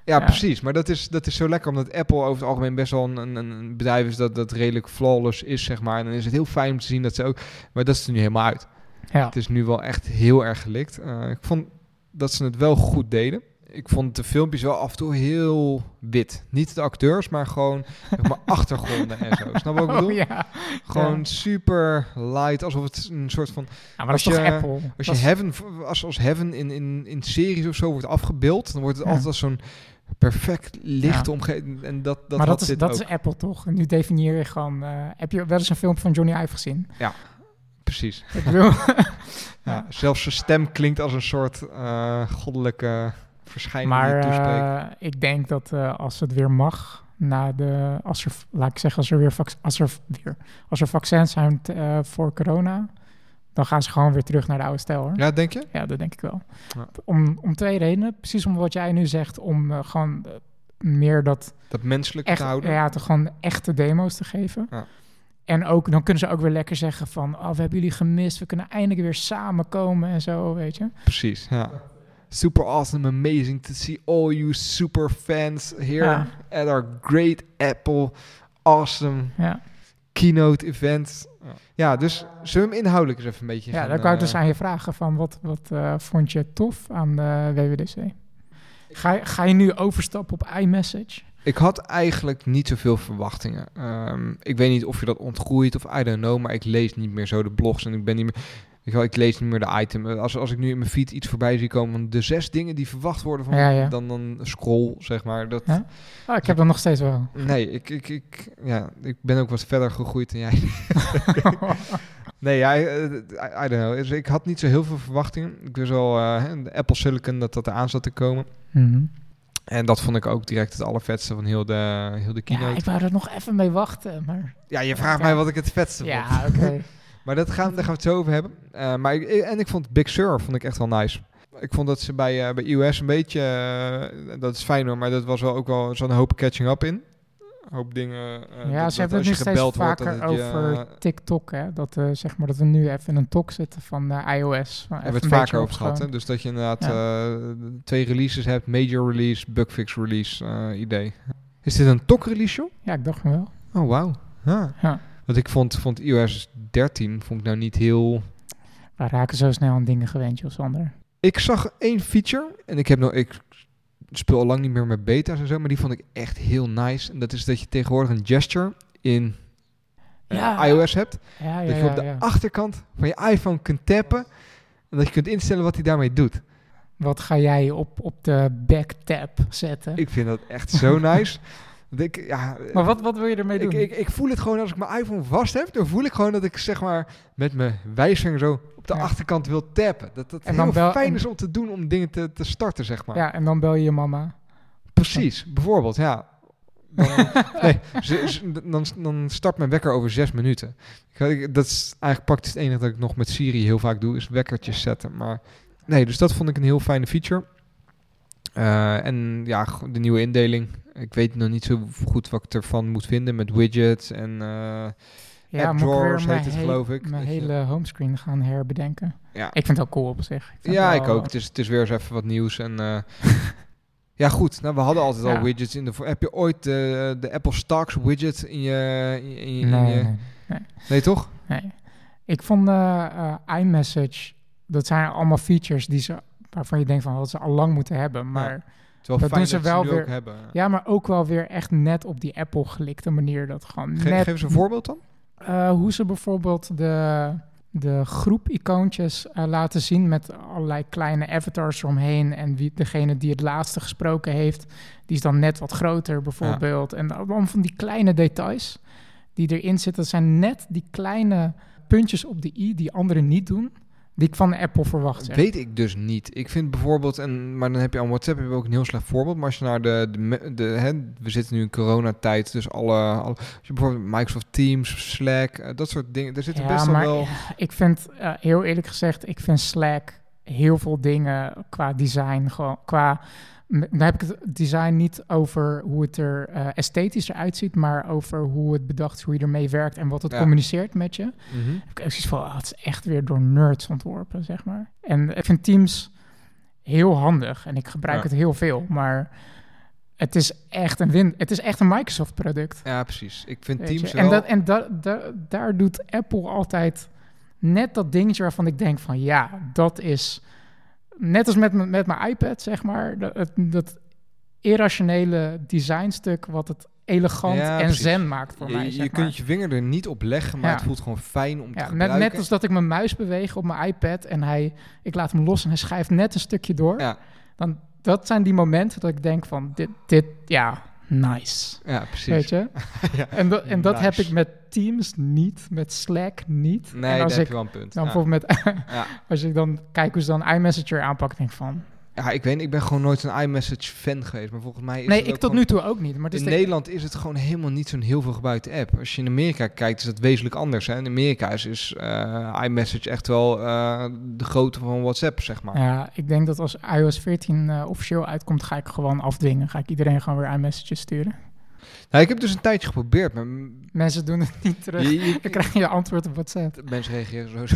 Ja, precies. Maar dat is, dat is zo lekker, omdat Apple over het algemeen best wel een, een, een bedrijf is dat, dat redelijk flawless is, zeg maar. En dan is het heel fijn om te zien dat ze ook... Maar dat is er nu helemaal uit. Ja, Het is nu wel echt heel erg gelikt. Eh, ik vond dat ze het wel goed deden. Ik vond de filmpjes wel af en toe heel wit. Niet de acteurs, maar gewoon zeg maar, achtergronden en zo. Snap je wat ik bedoel? Oh, ja. Gewoon Ja. super light, alsof het een soort van... Ja, maar dat is Als toch je- Apple? Als je is- Heaven, als, als Heaven in, in, in series of zo wordt afgebeeld, dan wordt het altijd als zo'n perfect lichte Ja. omgeving. En dat, dat maar dat, is, dat ook. is Apple toch? En nu definieer je gewoon... eh, heb je wel eens een film van Johnny Ive gezien? Precies. Ik bedoel... Ja, zelfs zijn stem klinkt als een soort eh, goddelijke verschijning maar eh, ik denk dat als het weer mag... Na de, als er, laat ik zeggen, als er weer, als er weer, als er vaccins zijn voor corona, dan gaan ze gewoon weer terug naar de oude stijl. Hoor. ja, denk je? Ja, dat denk ik wel. Ja. Om, om twee redenen. Precies om wat jij nu zegt, om eh, gewoon eh, meer dat Dat menselijk echt, te houden? ja, te gewoon echte demo's te geven. Ja. En ook, dan kunnen ze ook weer lekker zeggen van, oh, we hebben jullie gemist, we kunnen eindelijk weer samenkomen en zo, weet je. Precies, ja. Super awesome, amazing to see all you super fans here Ja. at our great Apple awesome Ja, keynote event. Ja, dus zullen we hem inhoudelijk eens even een beetje ja gaan, dan kan ik eh, dus aan je vragen van, wat, wat eh, vond je tof aan de WWDC? Ga, je- ga je nu overstappen op iMessage? Ik had eigenlijk niet zoveel verwachtingen. Ehm, ik weet niet of je dat ontgroeit of I don't know, maar ik lees niet meer zo de blogs en ik ben niet meer... Ik, wel, ik lees niet meer de item. Als, als ik nu in mijn feed iets voorbij zie komen van de zes dingen die verwacht worden van Ja, ja. dan dan scroll, zeg maar. Dat, Ja? Oh, ik heb dat nog steeds wel. Nee, ik, ik, ik, ja, ik ben ook wat verder gegroeid dan jij. nee, ja, eh, I, I don't know. Dus ik had niet zo heel veel verwachtingen. Ik wist wel eh, hè, de Apple Silicon dat dat eraan zat te komen. Mhm. En dat vond ik ook direct het allervetste van heel de, heel de Ja, keynote. ik wou er nog even mee wachten, maar... Ja, je vraagt mij wat ik het vetste vond. Ja, oké. Maar dat gaan, daar gaan we het zo over hebben. Eh, maar ik, en ik vond Big Sur vond ik echt wel nice. Ik vond dat ze bij, eh, bij iOS een beetje... eh, dat is fijn hoor, maar dat was wel ook wel zo'n hoop catching up in. Een hoop dingen... ja, dat- ze hebben het nu steeds wordt, vaker je, over TikTok, hè? Dat, zeg maar, dat we nu even in een talk zitten van iOS. Van Daar hebben we het vaker over gehad. Hè? Dus dat je inderdaad twee releases hebt. Major release, bugfix release idee. Is dit een TOC release, joh? Ja, ik dacht wel. Oh, wauw. Ja. Ja. Want ik vond, vond iOS 13 vond ik nou niet heel... We raken zo snel aan dingen gewend, joh, Sander. Ik zag één feature en ik heb nog... Ik speel al lang niet meer met beta's en zo, maar die vond ik echt heel nice. En dat is dat je tegenwoordig een gesture in eh, Ja. iOS hebt. Ja, ja, dat je op de achterkant van je iPhone kunt tappen. En dat je kunt instellen wat hij daarmee doet. Wat ga jij op, op de backtab zetten? Ik vind dat echt zo nice. Ik, ja, maar wat, wat wil je ermee doen? ik, ik, ik voel het gewoon als ik mijn iPhone vast heb. Dan voel ik gewoon dat ik zeg maar met mijn wijsvinger zo op de Ja. achterkant wil tappen. Dat dat En heel bel- fijn is om te doen om dingen te, te starten, zeg maar. ja, en dan bel je je mama. Precies, bijvoorbeeld, ja. Dan, nee, dan, dan start mijn wekker over zes minuten. Ik- dat is eigenlijk praktisch het enige dat ik nog met Siri heel vaak doe, is wekkertjes zetten. Maar nee, dus dat vond ik een heel fijne feature. Eh, en ja, de nieuwe indeling. Ik weet nog niet zo goed wat ik ervan moet vinden met widgets en eh, Ja, App drawers heet het, he- geloof ik. Mijn Dat je- hele homescreen gaan herbedenken. ja. Ik vind het ook cool op zich. Ik Ja, ik ook. Het is, het is weer eens even wat nieuws. En eh, Ja, goed. Nou, we hadden altijd al widgets in de... Heb je ooit de, de Apple Stocks widget in je... In je, in Nee, je- nee, nee. nee, toch? Nee. Ik vond iMessage, dat zijn allemaal features die ze, waarvan je denkt van wat ze al lang moeten hebben. Maar ja. Dat doen ze wel weer- ook hebben. maar ook wel weer echt net op die Apple gelikte manier. Dat gewoon Ge- net, geef eens een voorbeeld dan. Eh, hoe ze bijvoorbeeld de, de groep-icoontjes eh, laten zien met allerlei kleine avatars eromheen. En wie, degene die het laatste gesproken heeft, die is dan net wat groter bijvoorbeeld. En allemaal van die kleine details die erin zitten, dat zijn net die kleine puntjes op de i die anderen niet doen, die ik van Apple verwacht. zeg. Weet ik dus niet. Ik vind bijvoorbeeld, en, maar dan heb je aan WhatsApp heb je ook een heel slecht voorbeeld. Maar als je naar de, de, hè, we zitten nu in coronatijd, dus alle, alle als je bijvoorbeeld Microsoft Teams, Slack, eh, dat soort dingen, daar zitten Ja, best wel maar wel. ik vind, eh, heel eerlijk gezegd, ik vind Slack heel veel dingen qua design, gewoon qua... Dan heb ik het design niet over hoe het er eh, esthetisch eruit ziet, maar over hoe het bedacht is, hoe je ermee werkt en wat het Ja. communiceert met je. Mhm. Heb ik ook zoiets van, ah, het is echt weer door nerds ontworpen, zeg maar. En ik vind Teams heel handig en ik gebruik Ja. het heel veel, maar het is echt een win, het is echt een Microsoft product. Ja, precies. Ik vind Weet Teams wel... En, dat, en da, da- daar doet Apple altijd net dat dingetje waarvan ik denk van ja, dat is net als met, mijn- met mijn iPad, zeg maar, dat, het- dat irrationele designstuk wat het elegant Ja, en precies. zen maakt voor je, mij. je maar. kunt je vinger er niet op leggen, maar Ja. het voelt gewoon fijn om te ja, net, gebruiken. net als dat ik mijn muis beweeg op mijn iPad en hij, ik laat hem los en hij schrijft net een stukje door. Ja. Dan, dat zijn die momenten dat ik denk van dit, dit ja, nice. Ja, precies. Weet je? Ja. En, dat en dat heb ik met Teams niet, met Slack niet. Nee, en daar als heb ik je wel een punt. dan ja. bijvoorbeeld met, als ik dan kijk hoe ze dan iMessenger aanpakken, denk ik van... ja, ik weet ik ben gewoon nooit een iMessage fan geweest, maar volgens mij is Nee, ik tot gewoon- nu toe ook niet. Maar het is in de- Nederland is het gewoon helemaal niet zo'n heel veel gebruikte app. Als je in Amerika kijkt, is dat wezenlijk anders. Hè? In Amerika is, is eh, iMessage echt wel eh, de grootte van WhatsApp, zeg maar. Ja, ik denk dat als iOS 14 eh, officieel uitkomt, ga ik gewoon afdwingen. Ga ik iedereen gewoon weer iMessages sturen. Nou, ik heb dus een tijdje geprobeerd, maar Mensen doen het niet terug. je, je- Dan krijg je antwoord op WhatsApp. mensen reageren sowieso.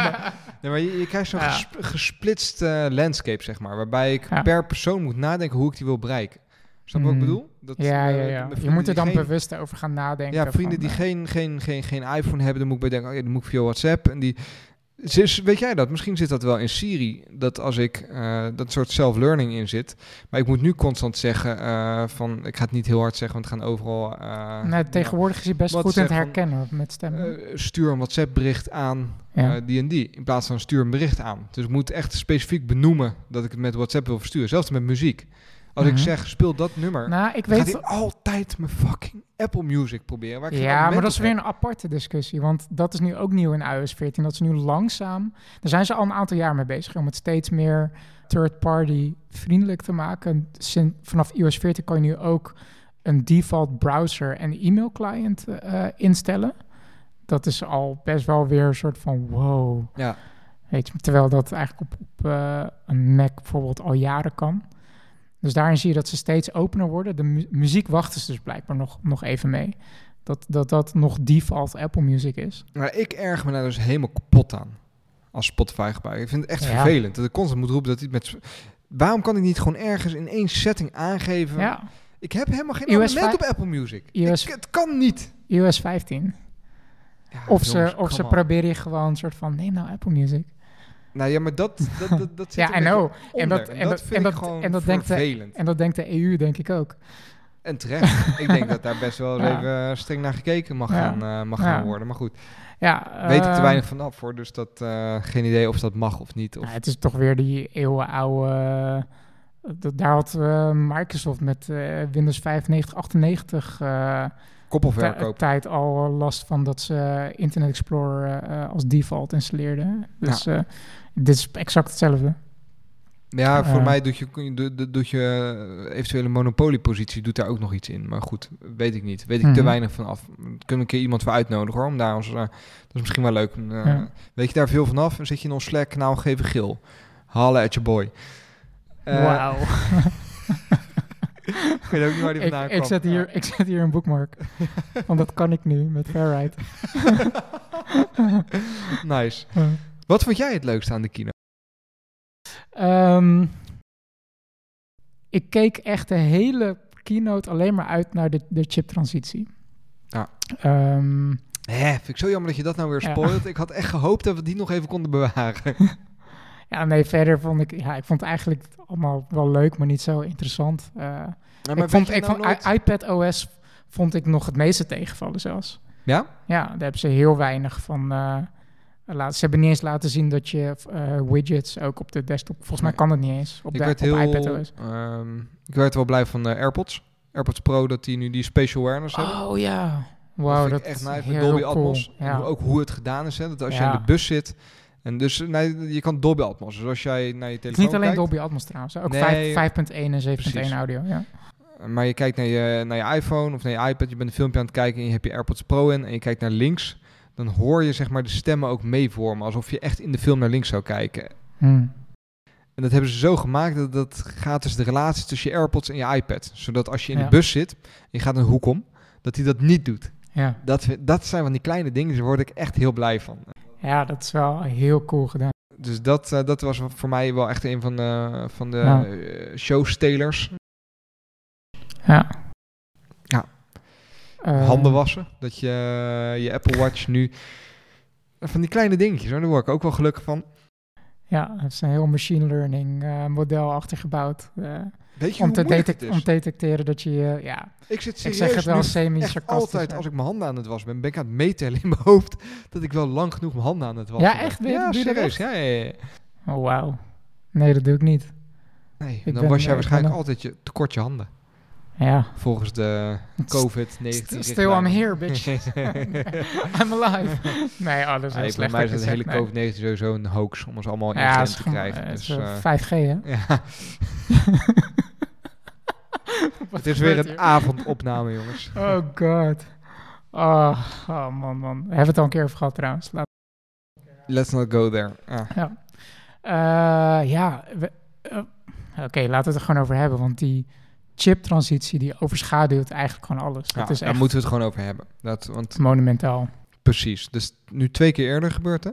nee, maar je, je krijgt zo'n Ja. ges- gesplitst eh, landscape, zeg maar, waarbij ik Ja. per persoon moet nadenken hoe ik die wil bereiken. Snap je wat ik Mm. bedoel? Dat, Ja, eh, ja, ja. Je moet er dan geen- bewust over gaan nadenken. Ja, vrienden van, die eh, geen, geen, geen, geen iPhone hebben, dan moet ik bij denken, oh ja, dan moet ik via WhatsApp. En die, weet jij dat? Misschien zit dat wel in Siri, dat als ik eh, dat soort self-learning in zit. Maar ik moet nu constant zeggen eh, van, ik ga het niet heel hard zeggen, want het gaan overal... Nee, tegenwoordig is hij best goed in het herkennen met stemmen. stuur een WhatsApp bericht aan Ja. die en die, in plaats van stuur een bericht aan. Dus ik moet echt specifiek benoemen dat ik het met WhatsApp wil versturen. Zelfs met muziek. Als Mhm. ik zeg, speel dat nummer, nou, ik gaat weet... hij altijd mijn fucking Apple Music proberen. Waar ik geen Ja, maar dat is weer een aparte discussie. Want dat is nu ook nieuw in iOS 14. Dat is nu langzaam... Daar zijn ze al een aantal jaar mee bezig om het steeds meer third-party vriendelijk te maken. Vanaf iOS 14 kan je nu ook een default browser en e-mail client eh, instellen. Dat is al best wel weer een soort van wow. Ja, Weet je, terwijl dat eigenlijk op, op eh, een Mac bijvoorbeeld al jaren kan. Dus daarin zie je dat ze steeds opener worden. De mu- muziek wachten ze dus blijkbaar nog, nog even mee. Dat, dat dat nog default Apple Music is. maar ik erg me daar dus helemaal kapot aan. Als Spotify gebruiker. Ik vind het echt Ja. vervelend. Dat ik constant moet roepen dat hij met... Waarom kan ik niet gewoon ergens in één setting aangeven? Ja, Ik heb helemaal geen abonnement op Apple Music. iOS Ik- het kan niet. iOS 15. Ja, Of ze, of ze on. proberen je gewoon een soort van, neem nou Apple Music. Nou ja, maar dat, dat, dat, dat zit Ja, I know. En dat, En en dat, vind en ik dat, gewoon en dat denkt de, vervelend. en dat denkt de EU, denk ik ook. En terecht. ik denk dat daar best wel Ja. even streng naar gekeken mag, Ja. gaan, eh, mag Ja. gaan worden. Maar goed, Ja, weet ik te eh, weinig vanaf voor. Dus dat, eh, geen idee of dat mag of niet. Of, Nou, het is toch weer die eeuwenoude... eh, dat- daar had eh, Microsoft met eh, Windows 95, 98 eh, koppelverkoop. ti- tijd al last van dat ze Internet Explorer eh, als default installeerden. Dus eh, dit is exact hetzelfde. Ja, voor Eh. mij doet je, doet je eh, eventuele monopoliepositie doet daar ook nog iets in. Maar goed, weet ik niet. Weet ik te Mhm. weinig van af. Kunnen we een keer iemand voor uitnodigen hoor. Om daar ons, eh, dat is misschien wel leuk. Ja. Weet je daar veel van af? En zit je in ons Slack geef een gil. Halen at je boy. Wauw. Ik weet ook niet waar die ik, vandaan ik, kwam. zet hier, ik zet hier een bookmark. Want dat kan ik nu met Fairride. nice. Wat vond jij het leukste aan de kino? Ehm, ik keek echt de hele keynote alleen maar uit naar de, de chiptransitie. Ja. Ehm, Hè, vind ik zo jammer dat je dat nou weer Ja. spoilt. Ik had echt gehoopt dat we die nog even konden bewaren. ja, nee, verder vond ik, ja, ik vond het eigenlijk allemaal wel leuk, maar niet zo interessant. Eh, Ja, ik vond, ik nou vond nooit- iPad OS vond ik nog het meeste tegenvallen zelfs. Ja? Ja, daar hebben ze heel weinig van. eh laten. Ze hebben niet eens laten zien dat je eh, widgets ook op de desktop. Volgens mij kan dat niet eens op, ik de, werd op heel... iPad ehm, ik werd wel blij van de AirPods. AirPods Pro, dat die nu die spatial awareness hebben. Oh ja, dat wauw, dat ik echt nice. Met Dolby cool. Atmos. Ja. Ook hoe het gedaan is. Hè? Dat als je in de bus zit... En dus, nee, je kan Dolby Atmos. Dus als jij naar je Het telefoon is niet alleen kijkt, Dolby Atmos trouwens, ook Nee. 5 5.1 en 7.1 Precies. audio. Ja. Maar je kijkt naar je, naar je iPhone of naar je iPad, je bent een filmpje aan het kijken en je hebt je AirPods Pro in en je kijkt naar links, dan hoor je zeg maar de stemmen ook meevormen, alsof je echt in de film naar links zou kijken. Hm. En dat hebben ze zo gemaakt dat dat gaat dus de relatie tussen je AirPods en je iPad. Zodat als je in Ja. de bus zit en je gaat een hoek om, dat hij dat niet doet. ja. Dat, dat zijn van die kleine dingen, daar word ik echt heel blij van. ja, dat is wel heel cool gedaan. Dus dat, eh, dat was voor mij wel echt een van de, van de Ja. eh, showstelers. Ja. Eh, Handen wassen. Dat je eh, je Apple Watch nu... Van die kleine dingetjes, hoor. daar word ik ook wel gelukkig van. Ja, er is een heel machine learning eh, model achter gebouwd. Weet je om, te moeilijk detect- het om is? te detecteren dat je... ja, Ik zit ik zeg het wel semi-sarcastisch. altijd als ik mijn handen aan het wassen ben, ben ik aan het meetellen in mijn hoofd dat ik wel lang genoeg mijn handen aan het wassen Ja, ben. echt? Ben je- Ja, serieus. Ja, ja, ja. Oh, wauw. Nee, dat doe ik niet. Nee, Ik dan was jij waarschijnlijk altijd je tekort je handen. Ja. Volgens de COVID-19. St- Still I'm here, bitch. I'm alive. Nee, oh, dat is Nee, voor slecht. mij is dat het hele zeg, nee. COVID-19 sowieso een hoax om ons allemaal in te krijgen. eh, Dus, is, eh, eh, 5G, hè? ja, het is weer een hier? avondopname, jongens. Oh god. Oh, oh, man, man. We hebben het al een keer over gehad trouwens. Laat, Let's not go there. Ja. ja, Eh, ja we- eh, oké, laten we het er gewoon over hebben. Want die chiptransitie die overschaduwt eigenlijk gewoon alles. Ja, Dat is daar echt moeten we het gewoon over hebben. Dat, want monumentaal. precies. Dus nu twee keer eerder gebeurd, hè?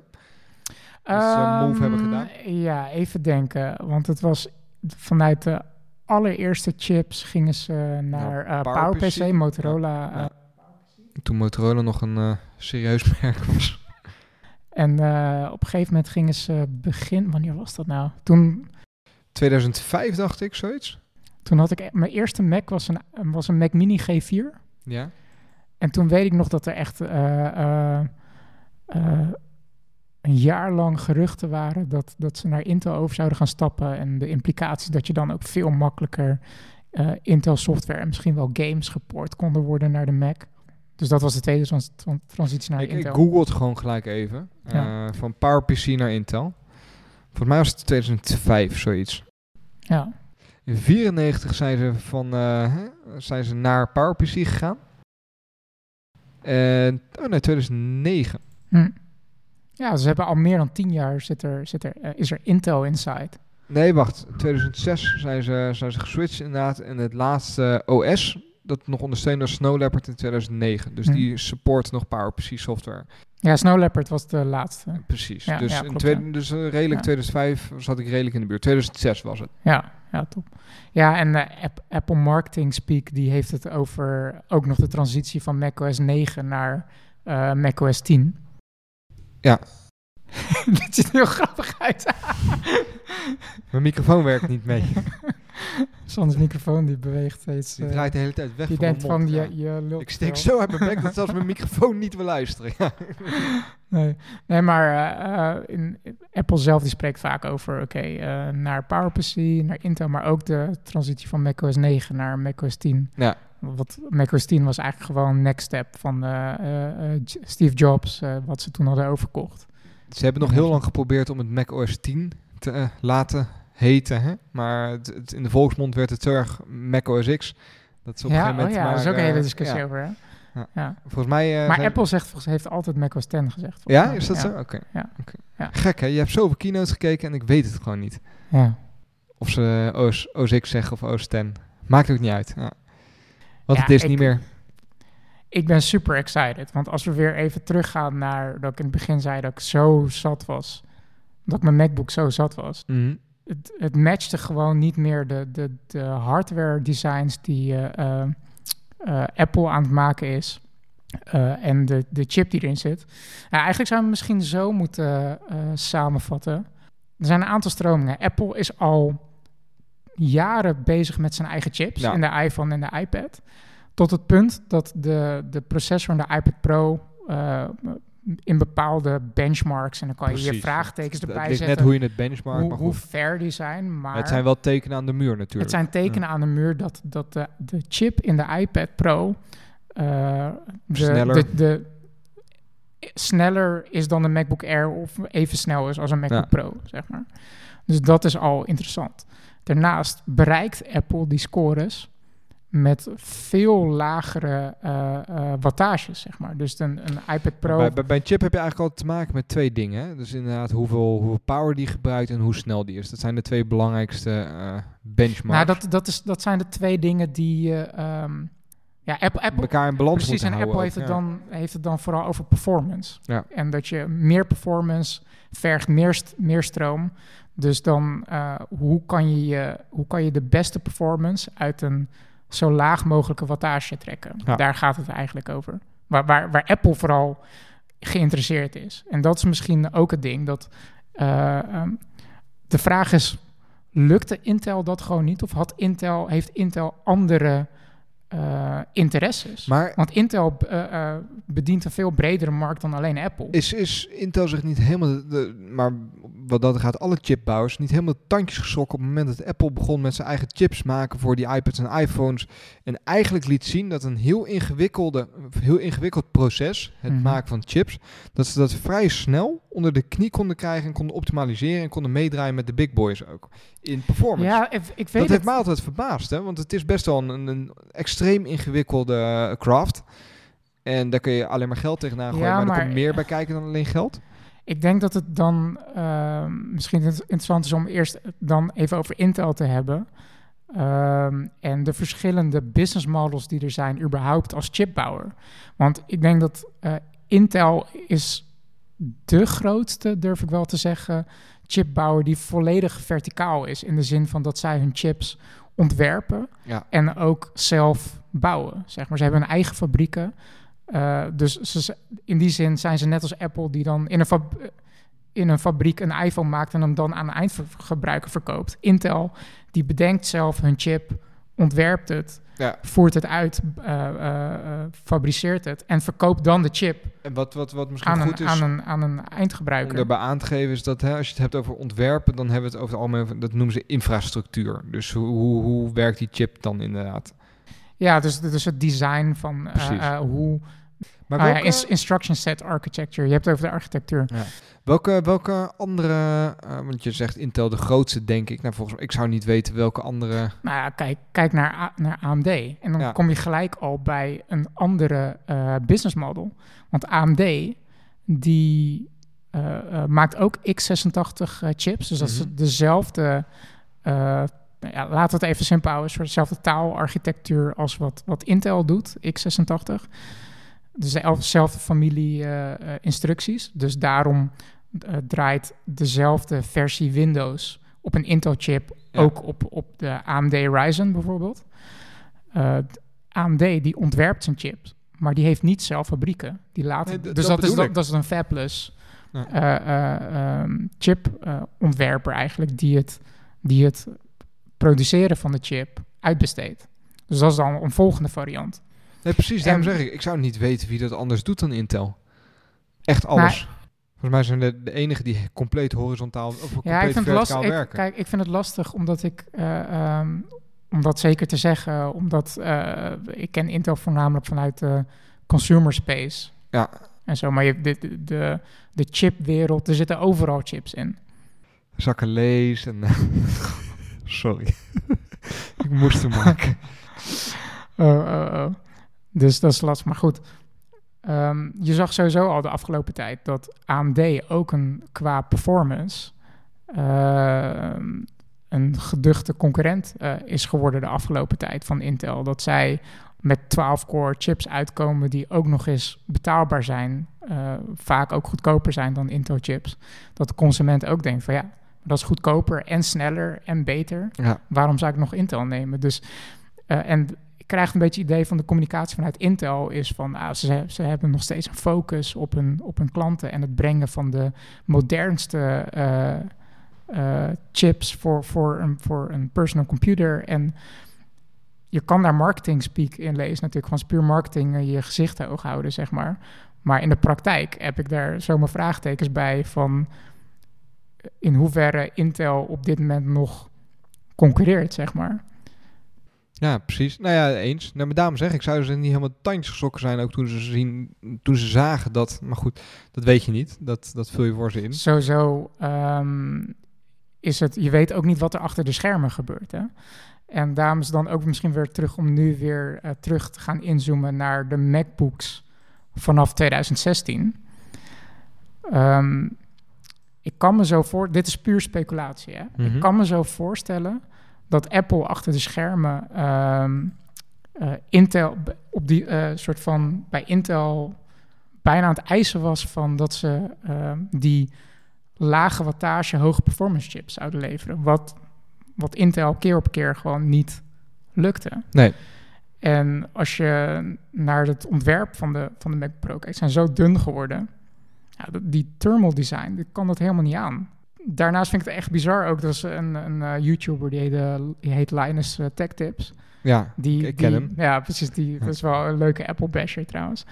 Dat ze een move hebben Ehm, gedaan? Ja, even denken. Want het was vanuit de allereerste chips gingen ze naar eh, PowerPC. Motorola. Ja. Toen Motorola nog een eh, serieus merk was. en eh, op een gegeven moment gingen ze begin... Wanneer was dat nou? Toen 2005 dacht ik, zoiets. Toen had ik mijn eerste Mac was een, was een Mac Mini G4. Ja. En toen weet ik nog dat er echt eh, eh, eh, een jaar lang geruchten waren dat, dat ze naar Intel over zouden gaan stappen. En de implicatie dat je dan ook veel makkelijker Intel software en misschien wel games geport konden worden naar de Mac. Dus dat was de tweede trans- tran- transitie naar Ik, ik Intel. googelde het gewoon gelijk even. Ja. Van PowerPC naar Intel. Volgens mij was het 2005, zoiets. Ja, In 94 zijn ze, van, eh, zijn ze naar PowerPC gegaan. En, oh nee, 2009. hm. ja, ze hebben al meer dan tien jaar zit er, zit er, eh, is er Intel inside. Nee, wacht. 2006 zijn ze, zijn ze geswitcht inderdaad. En het laatste OS, dat nog ondersteunde was Snow Leopard in 2009. Dus Hm. die support nog PowerPC software. Ja, Snow Leopard was de laatste. Precies. Ja, dus ja, in tweede- dus eh, redelijk Ja. 2005 zat ik redelijk in de buurt. 2006 was het. Ja, ja, top. Ja, en App- Apple Marketing Speak die heeft het over ook nog de transitie van macOS 9 naar eh macOS 10. Ja. Dit ziet er heel grappig uit. Mijn microfoon werkt niet mee. Sans microfoon die beweegt steeds. Die draait de hele tijd weg die van denkt van je, lult Ik steek zo uit mijn bek dat zelfs mijn microfoon niet wil luisteren. Nee, nee maar eh, eh, in, Apple zelf die spreekt vaak over, oké, eh, naar PowerPC, naar Intel, maar ook de transitie van macOS 9 naar macOS 10. Ja. Wat macOS 10 was eigenlijk gewoon next step van Steve Jobs, wat ze toen hadden overkocht. Ze hebben nog heel lang geprobeerd om het Mac OS 10 te eh, laten heten. Hè? Maar het, het- in de volksmond werd het heel erg Mac OS X. Dat is op een ja, gegeven moment oh ja, maar, daar is ook een hele eh, discussie ja. over. Hè? Ja. Ja. Volgens mij... eh, Maar Apple zegt, volgens- heeft altijd macOS 10 gezegd. Ja, mij. is dat ja. zo? Oké. Ja. Gek hè, je hebt zoveel keynotes gekeken en ik weet het gewoon niet. Ja. Of ze OS, OS X zeggen of OS 10. Maakt ook niet uit. Ja. Want het is ik- niet meer... Ik ben super excited, want als we weer even teruggaan naar dat ik in het begin zei dat ik zo zat was, dat mijn MacBook zo zat was. Mhm. het, het matchte gewoon niet meer de, de, de hardware designs die eh, eh, eh, Apple aan het maken is. en de, de chip die erin zit. Nou, eigenlijk zou je misschien zo moeten samenvatten. Er zijn een aantal stromingen. Apple is al jaren bezig met zijn eigen chips Ja. in de iPhone en de iPad. Tot het punt dat de, de processor in de iPad Pro eh, in bepaalde benchmarks, en dan kan je hier Precies. vraagtekens Het erbij ligt zetten, net hoe je het benchmark, hoe, maar hoe fair die zijn. Maar Het zijn wel tekenen aan de muur natuurlijk. het zijn tekenen aan de muur dat, dat de, de chip in de iPad Pro eh, de, Sneller. De, de, sneller is dan de MacBook Air of even snel is als een MacBook Ja. Pro, zeg maar. Dus dat is al interessant. Daarnaast bereikt Apple die scores met veel lagere eh, wattages, zeg maar. Dus een, een iPad Pro... Bij, bij, bij een chip heb je eigenlijk altijd te maken met twee dingen. Hè? Dus inderdaad hoeveel, hoeveel power die gebruikt en hoe snel die is. Dat zijn de twee belangrijkste eh benchmarks. nou, dat, dat, is, dat zijn de twee dingen die... ehm, ja, Apple, Apple, elkaar in balans Precies, en Apple heeft het, ja. dan, heeft het dan vooral over performance. Ja. En dat je meer performance vergt meer, st- meer stroom. Dus dan, hoe, kan je, hoe kan je de beste performance uit een zo laag mogelijke wattage trekken? Ja. Daar gaat het eigenlijk over. Waar, waar, waar Apple vooral geïnteresseerd is. En dat is misschien ook het ding. Dat, eh, ehm, de vraag is, lukte Intel dat gewoon niet? Of had Intel, heeft Intel andere eh, interesses? Maar Want Intel eh, bedient een veel bredere markt dan alleen Apple. is, is Intel zich niet helemaal, de- maar wat dat gaat, alle chipbouwers, niet helemaal de tandjes geschrokken op het moment dat Apple begon met zijn eigen chips maken voor die iPads en iPhones. En eigenlijk liet zien dat een heel, ingewikkelde, heel ingewikkeld proces, het Mhm. maken van chips, dat ze dat vrij snel onder de knie konden krijgen en konden optimaliseren en konden meedraaien met de big boys ook. In performance. ja, ik, ik weet dat het. heeft mij altijd verbaasd, hè? want het is best wel een, een extreem ingewikkelde eh, craft. En daar kun je alleen maar geld tegenaan gooien, Ja, maar, er maar- komt meer bij kijken dan alleen geld. Ik denk dat het dan ehm, misschien int- interessant is om eerst dan even over Intel te hebben. Ehm, en de verschillende business models die er zijn überhaupt als chipbouwer. Want ik denk dat eh, Intel is de grootste, durf ik wel te zeggen, chipbouwer die volledig verticaal is. In de zin van dat zij hun chips ontwerpen Ja. en ook zelf bouwen. Zeg maar. Ze hebben hun eigen fabrieken. Eh, dus ze, in die zin zijn ze net als Apple die dan in een, fab- in een fabriek een iPhone maakt en hem dan aan de eindgebruiker verkoopt. Intel die bedenkt zelf hun chip, ontwerpt het, Ja. voert het uit, eh, eh, fabriceert het en verkoopt dan de chip En wat, wat, wat misschien aan goed een, is aan een, aan een om eindgebruiker. daarbij aan te geven, is dat hè, als je het hebt over ontwerpen, dan hebben we het over het algemeen, dat noemen ze infrastructuur. Dus hoe, hoe, hoe werkt die chip dan inderdaad? Ja, dus, dus het design van eh, eh, hoe... Maar ah ja, welke, ins- instruction set architecture. Je hebt het over de architectuur. welke, welke andere, eh, want je zegt Intel de grootste, denk ik. Nou, volgens mij, ik zou niet weten welke andere. Nou ja, kijk, kijk naar, A- naar AMD. En dan Ja. kom je gelijk al bij een andere eh, business model. Want AMD, die eh, eh, maakt ook x86 eh, chips. Dus dat is Mhm. dezelfde... nou ja, we het even simpel houden. Een soort dezelfde taalarchitectuur als wat, wat Intel doet, x86. Dus dezelfde familie eh, eh, instructies. Dus daarom eh, draait dezelfde versie Windows op een Intel-chip Ja. ook op, op de AMD Ryzen bijvoorbeeld. AMD die ontwerpt zijn chips, maar die heeft niet zelf fabrieken. Die laten, Nee, dus dat dat, is, dat, dat is een fabless Ja. eh, eh, ehm, chip-ontwerper eigenlijk, die het, die het produceren van de chip uitbesteedt. Dus dat is dan een volgende variant. Nee, precies, daarom En- zeg ik. Ik zou niet weten wie dat anders doet dan Intel. Echt alles. Volgens mij zijn de, de enige die compleet horizontaal of compleet Ja, ik vind, het verticaal lastig, ik, werken. kijk, ik vind het lastig omdat ik, ehm, om dat zeker te zeggen, omdat eh, ik ken Intel voornamelijk vanuit de consumer space. Ja. En zo, maar je, de, de, de, de chipwereld, er zitten overal chips in. Zakken lees en... Sorry. ik moest hem maken. Oh, oh, oh. Dus dat is lastig. Maar goed, Ehm, je zag sowieso al de afgelopen tijd dat AMD ook een qua performance ehm, een geduchte concurrent eh, is geworden de afgelopen tijd van Intel. Dat zij met 12-core chips uitkomen die ook nog eens betaalbaar zijn, eh, vaak ook goedkoper zijn dan Intel chips. Dat de consument ook denkt van ja, dat is goedkoper en sneller en beter. Ja. Waarom zou ik nog Intel nemen? Dus, eh, en ik krijg een beetje het idee van de communicatie vanuit Intel is van, ah, ze, ze hebben nog steeds een focus op hun, op hun klanten en het brengen van de modernste eh, eh, chips voor, voor, een, voor een personal computer. En je kan daar marketing speak in lezen natuurlijk, van puur marketing je gezicht hoog houden, zeg maar. Maar in de praktijk heb ik daar zomaar vraagtekens bij van in hoeverre Intel op dit moment nog concurreert, zeg maar. Ja, precies. Nou ja, eens. Nou, maar daarom zeg ik, zouden ze niet helemaal tandjes geschrokken zijn, ook toen ze, zien, toen ze zagen dat... Maar goed, dat weet je niet. Dat, dat vul je voor ze in. Sowieso ehm, is het... Je weet ook niet wat er achter de schermen gebeurt, hè? En daarom is dan ook misschien weer terug om nu weer uh, terug te gaan inzoomen naar de MacBooks vanaf 2016. Um, ik kan me zo voor... Dit is puur speculatie, hè? Mm -hmm. Ik kan me zo voorstellen dat Apple achter de schermen um, uh, Intel op die uh, soort van bij Intel bijna aan het eisen was van dat ze uh, die lage wattage, hoge performance chips zouden leveren. Wat, wat Intel keer op keer gewoon niet lukte. Nee. En als je naar het ontwerp van de, van de Mac Pro kijkt, zijn zo dun geworden. Ja, die thermal design, die kan dat helemaal niet aan daarnaast vind ik het echt bizar ook. Dat is een, een uh, YouTuber die heet, uh, die heet Linus uh, Tech Tips. Ja, die, ik ken die, hem. Ja, precies. Die, Dat is wel een leuke Apple basher trouwens.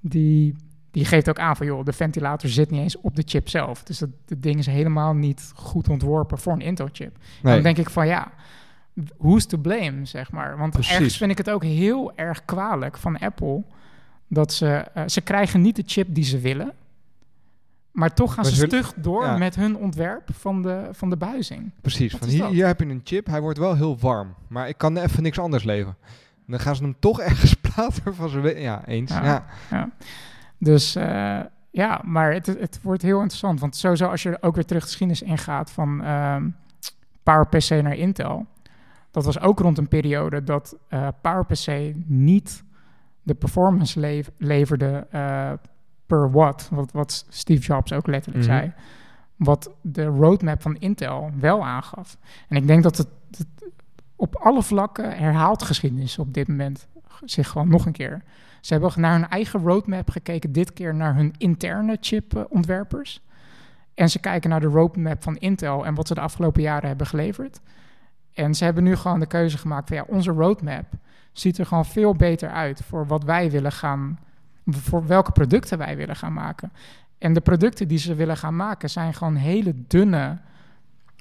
Die, die geeft ook aan van, joh, de ventilator zit niet eens op de chip zelf. Dus dat, dat ding is helemaal niet goed ontworpen voor een Intel-chip. Nee. Dan denk ik van, ja, who's to blame, zeg maar. Want Precies. ergens vind ik het ook heel erg kwalijk van Apple... dat ze, uh, ze krijgen niet de chip die ze willen... Maar toch gaan Maar ze ze stug door ja. met hun ontwerp van de, van de buizing. Precies. Wat Van hier, heb je een chip, hij wordt wel heel warm. Maar ik kan even niks anders leveren. En dan gaan ze hem toch ergens platen van ze. Ja, eens. Ja. Ja. Dus uh, ja, maar het, het wordt heel interessant. Want sowieso als je ook weer terug de geschiedenis ingaat van um, PowerPC naar Intel. Dat was ook rond een periode dat uh, PowerPC niet de performance lev leverde uh, per watt. Wat, wat Steve Jobs ook letterlijk Mhm. zei. Wat de roadmap van Intel wel aangaf. En ik denk dat het, het op alle vlakken herhaalt geschiedenis op dit moment zich gewoon nog een keer. Ze hebben naar hun eigen roadmap gekeken, dit keer naar hun interne chipontwerpers. En ze kijken naar de roadmap van Intel en wat ze de afgelopen jaren hebben geleverd. En ze hebben nu gewoon de keuze gemaakt van ja, onze roadmap ziet er gewoon veel beter uit voor wat wij willen gaan, voor welke producten wij willen gaan maken. En de producten die ze willen gaan maken zijn gewoon hele dunne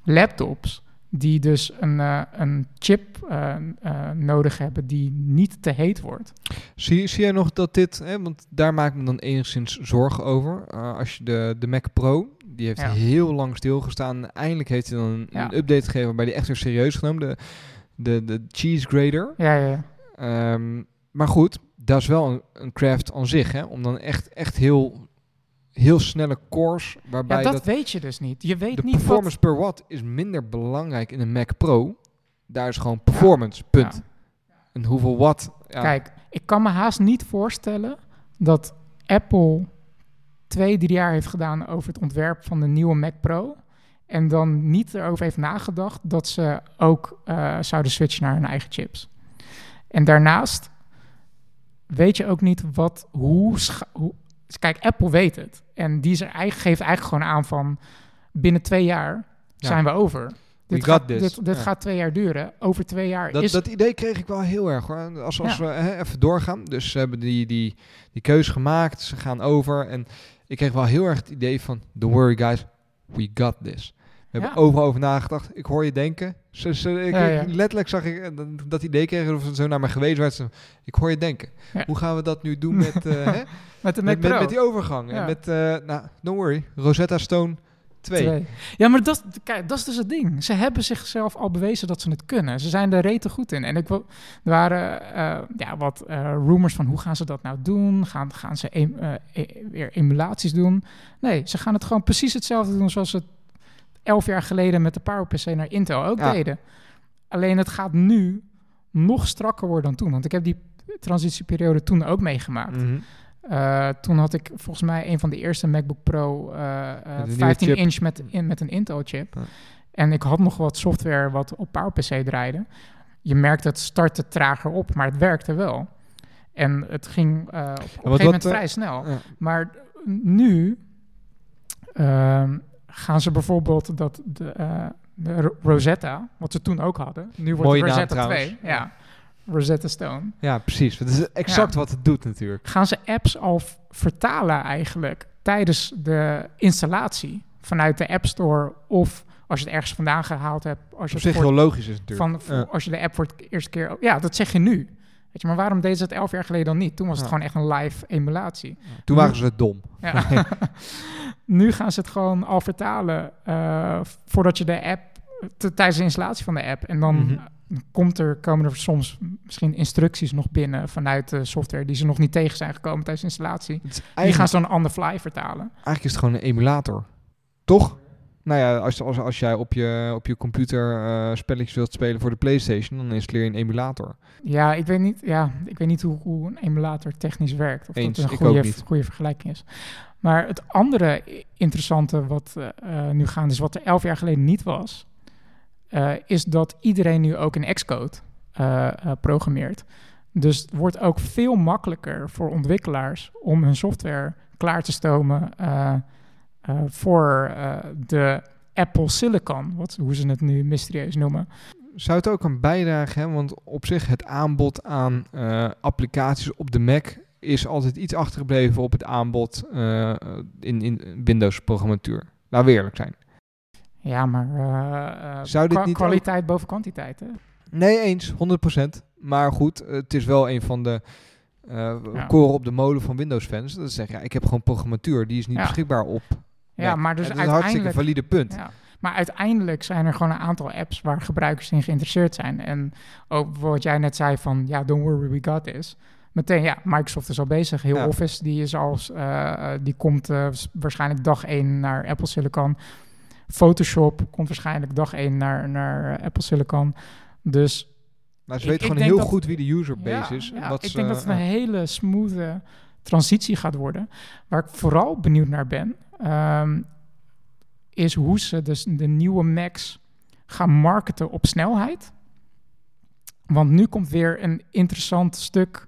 laptops die dus een, uh, een chip uh, uh, nodig hebben die niet te heet wordt. Zie, zie jij nog dat dit, hè, want daar maak ik me dan enigszins zorgen over. Als je de, de Mac Pro, die heeft Ja. heel lang stilgestaan. Eindelijk heeft hij dan een, Ja. een update gegeven waarbij die echt weer serieus genomen. De, de, de cheese grader. Ja, ja, ja. Ehm, maar goed, dat is wel een, een craft aan zich, hè? Om dan echt, echt heel, heel snelle cores, waarbij ja dat, dat, weet je dus niet. Je weet de niet wat... performance per watt is minder belangrijk in een Mac Pro. Daar is gewoon performance, punt. Ja. En hoeveel watt... Ja, Kijk, ik kan me haast niet voorstellen dat Apple twee, drie jaar heeft gedaan over het ontwerp van de nieuwe Mac Pro. En dan niet erover heeft nagedacht dat ze ook uh, zouden switchen naar hun eigen chips. En daarnaast weet je ook niet wat, hoe, hoe Kijk, Apple weet het. En die is er eigen, geeft eigenlijk gewoon aan van binnen twee jaar Ja. zijn we over. Dit, gaat, dit, dit Ja. gaat twee jaar duren. Over twee jaar Dat, is dat idee kreeg ik wel heel erg hoor. Als, als Ja. we hè, even doorgaan. Dus ze hebben die, die, die keuze gemaakt. Ze gaan over. En ik kreeg wel heel erg het idee van... Don't worry guys, we got this. We hebben overal over nagedacht. Ik hoor je denken. Ze, ze, ik, letterlijk zag ik eh, dat, idee kregen. Of zo naar me gewezen werd. Ik hoor je denken. Hoe gaan we dat nu doen met, eh, hè? met de met, met, die overgang? En met, eh, nou, don't worry. Rosetta Stone 2. Twee. Ja, maar dat, kijk, dat is dus het ding. Ze hebben zichzelf al bewezen dat ze het kunnen. Ze zijn er rete goed in. En ik wil, er waren ja, wat eh, rumors van hoe gaan ze dat nou doen? Gaan, gaan ze em- e- weer emulaties doen? Nee, ze gaan het gewoon precies hetzelfde doen zoals ze het elf jaar geleden met de PowerPC naar Intel ook Ja. deden. Alleen het gaat nu nog strakker worden dan toen. Want ik heb die transitieperiode toen ook meegemaakt. Mhm. Eh, toen had ik volgens mij een van de eerste MacBook Pro eh, eh, Met een nieuwe 15 chip. inch met, in, met een Intel chip. Ja. En ik had nog wat software wat op PowerPC draaide. Je merkt het startte trager op, maar het werkte wel. En het ging op, op een gegeven moment vrij snel. Ja. Maar nu ehm, gaan ze bijvoorbeeld dat de, eh, de Ro- Rosetta, wat ze toen ook hadden. Nu wordt Mooie het naam Rosetta trouwens. 2. Ja. Rosetta Stone. Ja, precies. Dat is exact wat het doet natuurlijk. Gaan ze apps al vertalen eigenlijk tijdens de installatie vanuit de App Store of als je het ergens vandaan gehaald hebt. Als je, Op het zich voor- heel logisch is natuurlijk. van, als je de app voor het eerste keer... Ja, dat zeg je nu. Weet je, maar waarom deden ze het elf jaar geleden dan niet? Toen was het Ja. gewoon echt een live emulatie. Toen waren ze dom. Ja. nu gaan ze het gewoon al vertalen eh, voordat je de app, tijdens de installatie van de app. En dan Mhm. komt er, komen er soms misschien instructies nog binnen vanuit de software die ze nog niet tegen zijn gekomen tijdens de installatie. Die gaan ze dan on the fly vertalen. eigenlijk is het gewoon een emulator. Toch? Nou ja, als, als, als jij op je, op je computer eh, spelletjes wilt spelen voor de PlayStation, dan installeer je een emulator. Ja, ik weet niet, ja, ik weet niet hoe, hoe een emulator technisch werkt. Of Eens, dat een goede, goede vergelijking is. Maar het andere interessante wat eh, eh, nu gaande is, wat er elf jaar geleden niet was, is dat iedereen nu ook in Xcode programmeert. Dus het wordt ook veel makkelijker voor ontwikkelaars om hun software klaar te stomen voor eh, de Apple Silicon, wat, hoe ze het nu mysterieus noemen. Zou het ook een bijdrage hebben? Want op zich het aanbod aan eh, applicaties op de Mac is altijd iets achtergebleven op het aanbod eh, in, in Windows-programmatuur. Laten we eerlijk zijn. Ja, maar eh, eh, Zou dit niet kwaliteit boven kwantiteit, hè? Nee, eens, 100%. Maar goed, het is wel een van de eh Ja. koren op de molen van Windows-fans. Dat ze zeggen, ja, ik heb gewoon programmatuur, die is niet Ja. beschikbaar op. Ja, maar dus dat is een hartstikke valide punt. Ja. Maar uiteindelijk zijn er gewoon een aantal apps waar gebruikers in geïnteresseerd zijn. En ook wat jij net zei van, ja, don't worry, we got this. Meteen, ja, Microsoft is al bezig. Heel Ja. Office, die is als, eh, die komt eh, waarschijnlijk dag 1 naar Apple Silicon. Photoshop komt waarschijnlijk dag 1 naar, naar eh, Apple Silicon. Dus Maar ze Ik- weten gewoon heel dat- goed wie de userbase ja, is. ja, wat ik ze- denk dat het een hele smooth transitie gaat worden. Waar ik vooral benieuwd naar ben, ehm, is hoe ze dus de nieuwe Macs gaan marketen op snelheid. Want nu komt weer een interessant stuk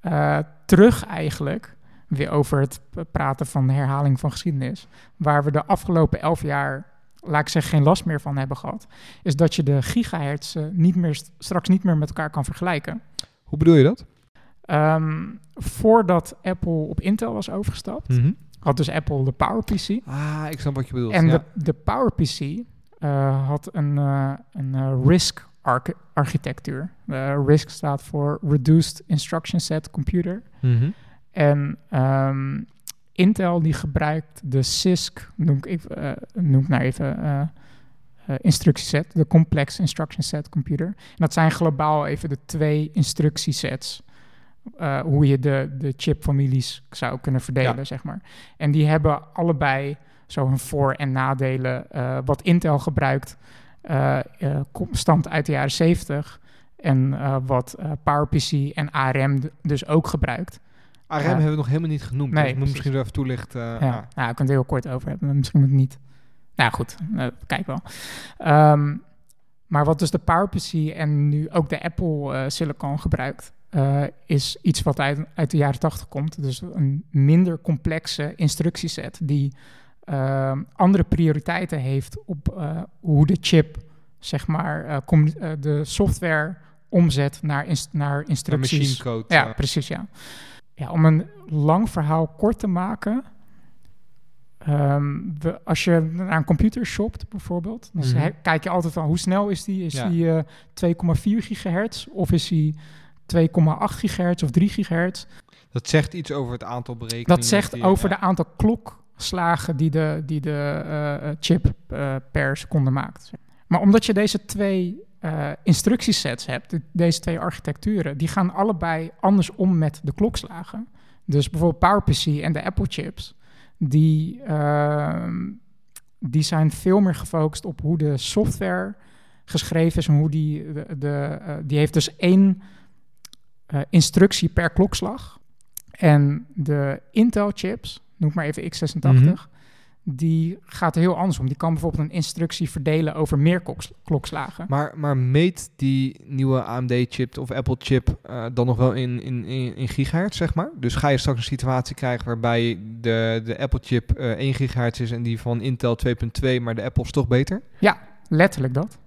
eh, terug eigenlijk. Weer over het praten van herhaling van geschiedenis. Waar we de afgelopen elf jaar, laat ik zeggen, geen last meer van hebben gehad. Is dat je de gigahertz niet meer, st- straks niet meer met elkaar kan vergelijken. Hoe bedoel je dat? Ehm, voordat Apple op Intel was overgestapt, had dus Apple de PowerPC. Ah, ik snap wat je bedoelt. En ja. de, de PowerPC eh, had een, eh, een eh, RISC archi- architectuur. Eh, RISC staat voor Reduced Instruction Set Computer. Mhm. En ehm, Intel die gebruikt de CISC, noem ik, noem ik nou even, eh, instructieset, de Complex Instruction Set Computer. En dat zijn globaal even de twee instructiesets. Eh, hoe je de, de chipfamilies zou kunnen verdelen, Ja. zeg maar. En die hebben allebei zo hun voor- en nadelen. eh, wat Intel gebruikt, kom- stamt uit de jaren 70. En wat PowerPC en ARM dus ook gebruikt. ARM hebben we nog helemaal niet genoemd. Nee, dus ik moet precies. misschien wel even toelichten. Ja, ah. nou, ik kan het heel kort over hebben, maar misschien moet het niet. Nou goed, kijk wel. Ehm, maar wat dus de PowerPC en nu ook de Apple Silicon gebruikt, eh, is iets wat uit, uit de jaren 80 komt. Dus een minder complexe instructieset die ehm, andere prioriteiten heeft op eh, hoe de chip, zeg maar, eh, de software omzet naar, naar instructies. machinecode. Ja, precies, ja. ja. Om een lang verhaal kort te maken. ehm, we, als je naar een computer shopt bijvoorbeeld, dan Mhm. kijk je altijd van hoe snel is die? Is Ja. die eh 2,4 gigahertz of is die 2,8 gigahertz of 3 gigahertz? dat zegt iets over het aantal berekeningen. Dat zegt die- over ja. de aantal klokslagen die de, die de eh, eh, chip eh, per seconde maakt. Maar omdat je deze twee instructiesets hebt, de- deze twee architecturen, die gaan allebei anders om met de klokslagen. Dus bijvoorbeeld PowerPC en de Apple chips, die, ehm, die zijn veel meer gefocust op hoe de software geschreven is en hoe die, de, de, die heeft dus één eh, instructie per klokslag. En de Intel-chips, noem maar even x86, Mhm. die gaat er heel anders om. Die kan bijvoorbeeld een instructie verdelen over meer kloks- klokslagen. Maar, maar meet die nieuwe AMD-chip of Apple-chip eh, dan nog wel in, in, in, in gigahertz, zeg maar? Dus ga je straks een situatie krijgen waarbij de, de Apple-chip eh 1 gigahertz is en die van Intel 2.2, maar de Apple is toch beter? Letterlijk dat.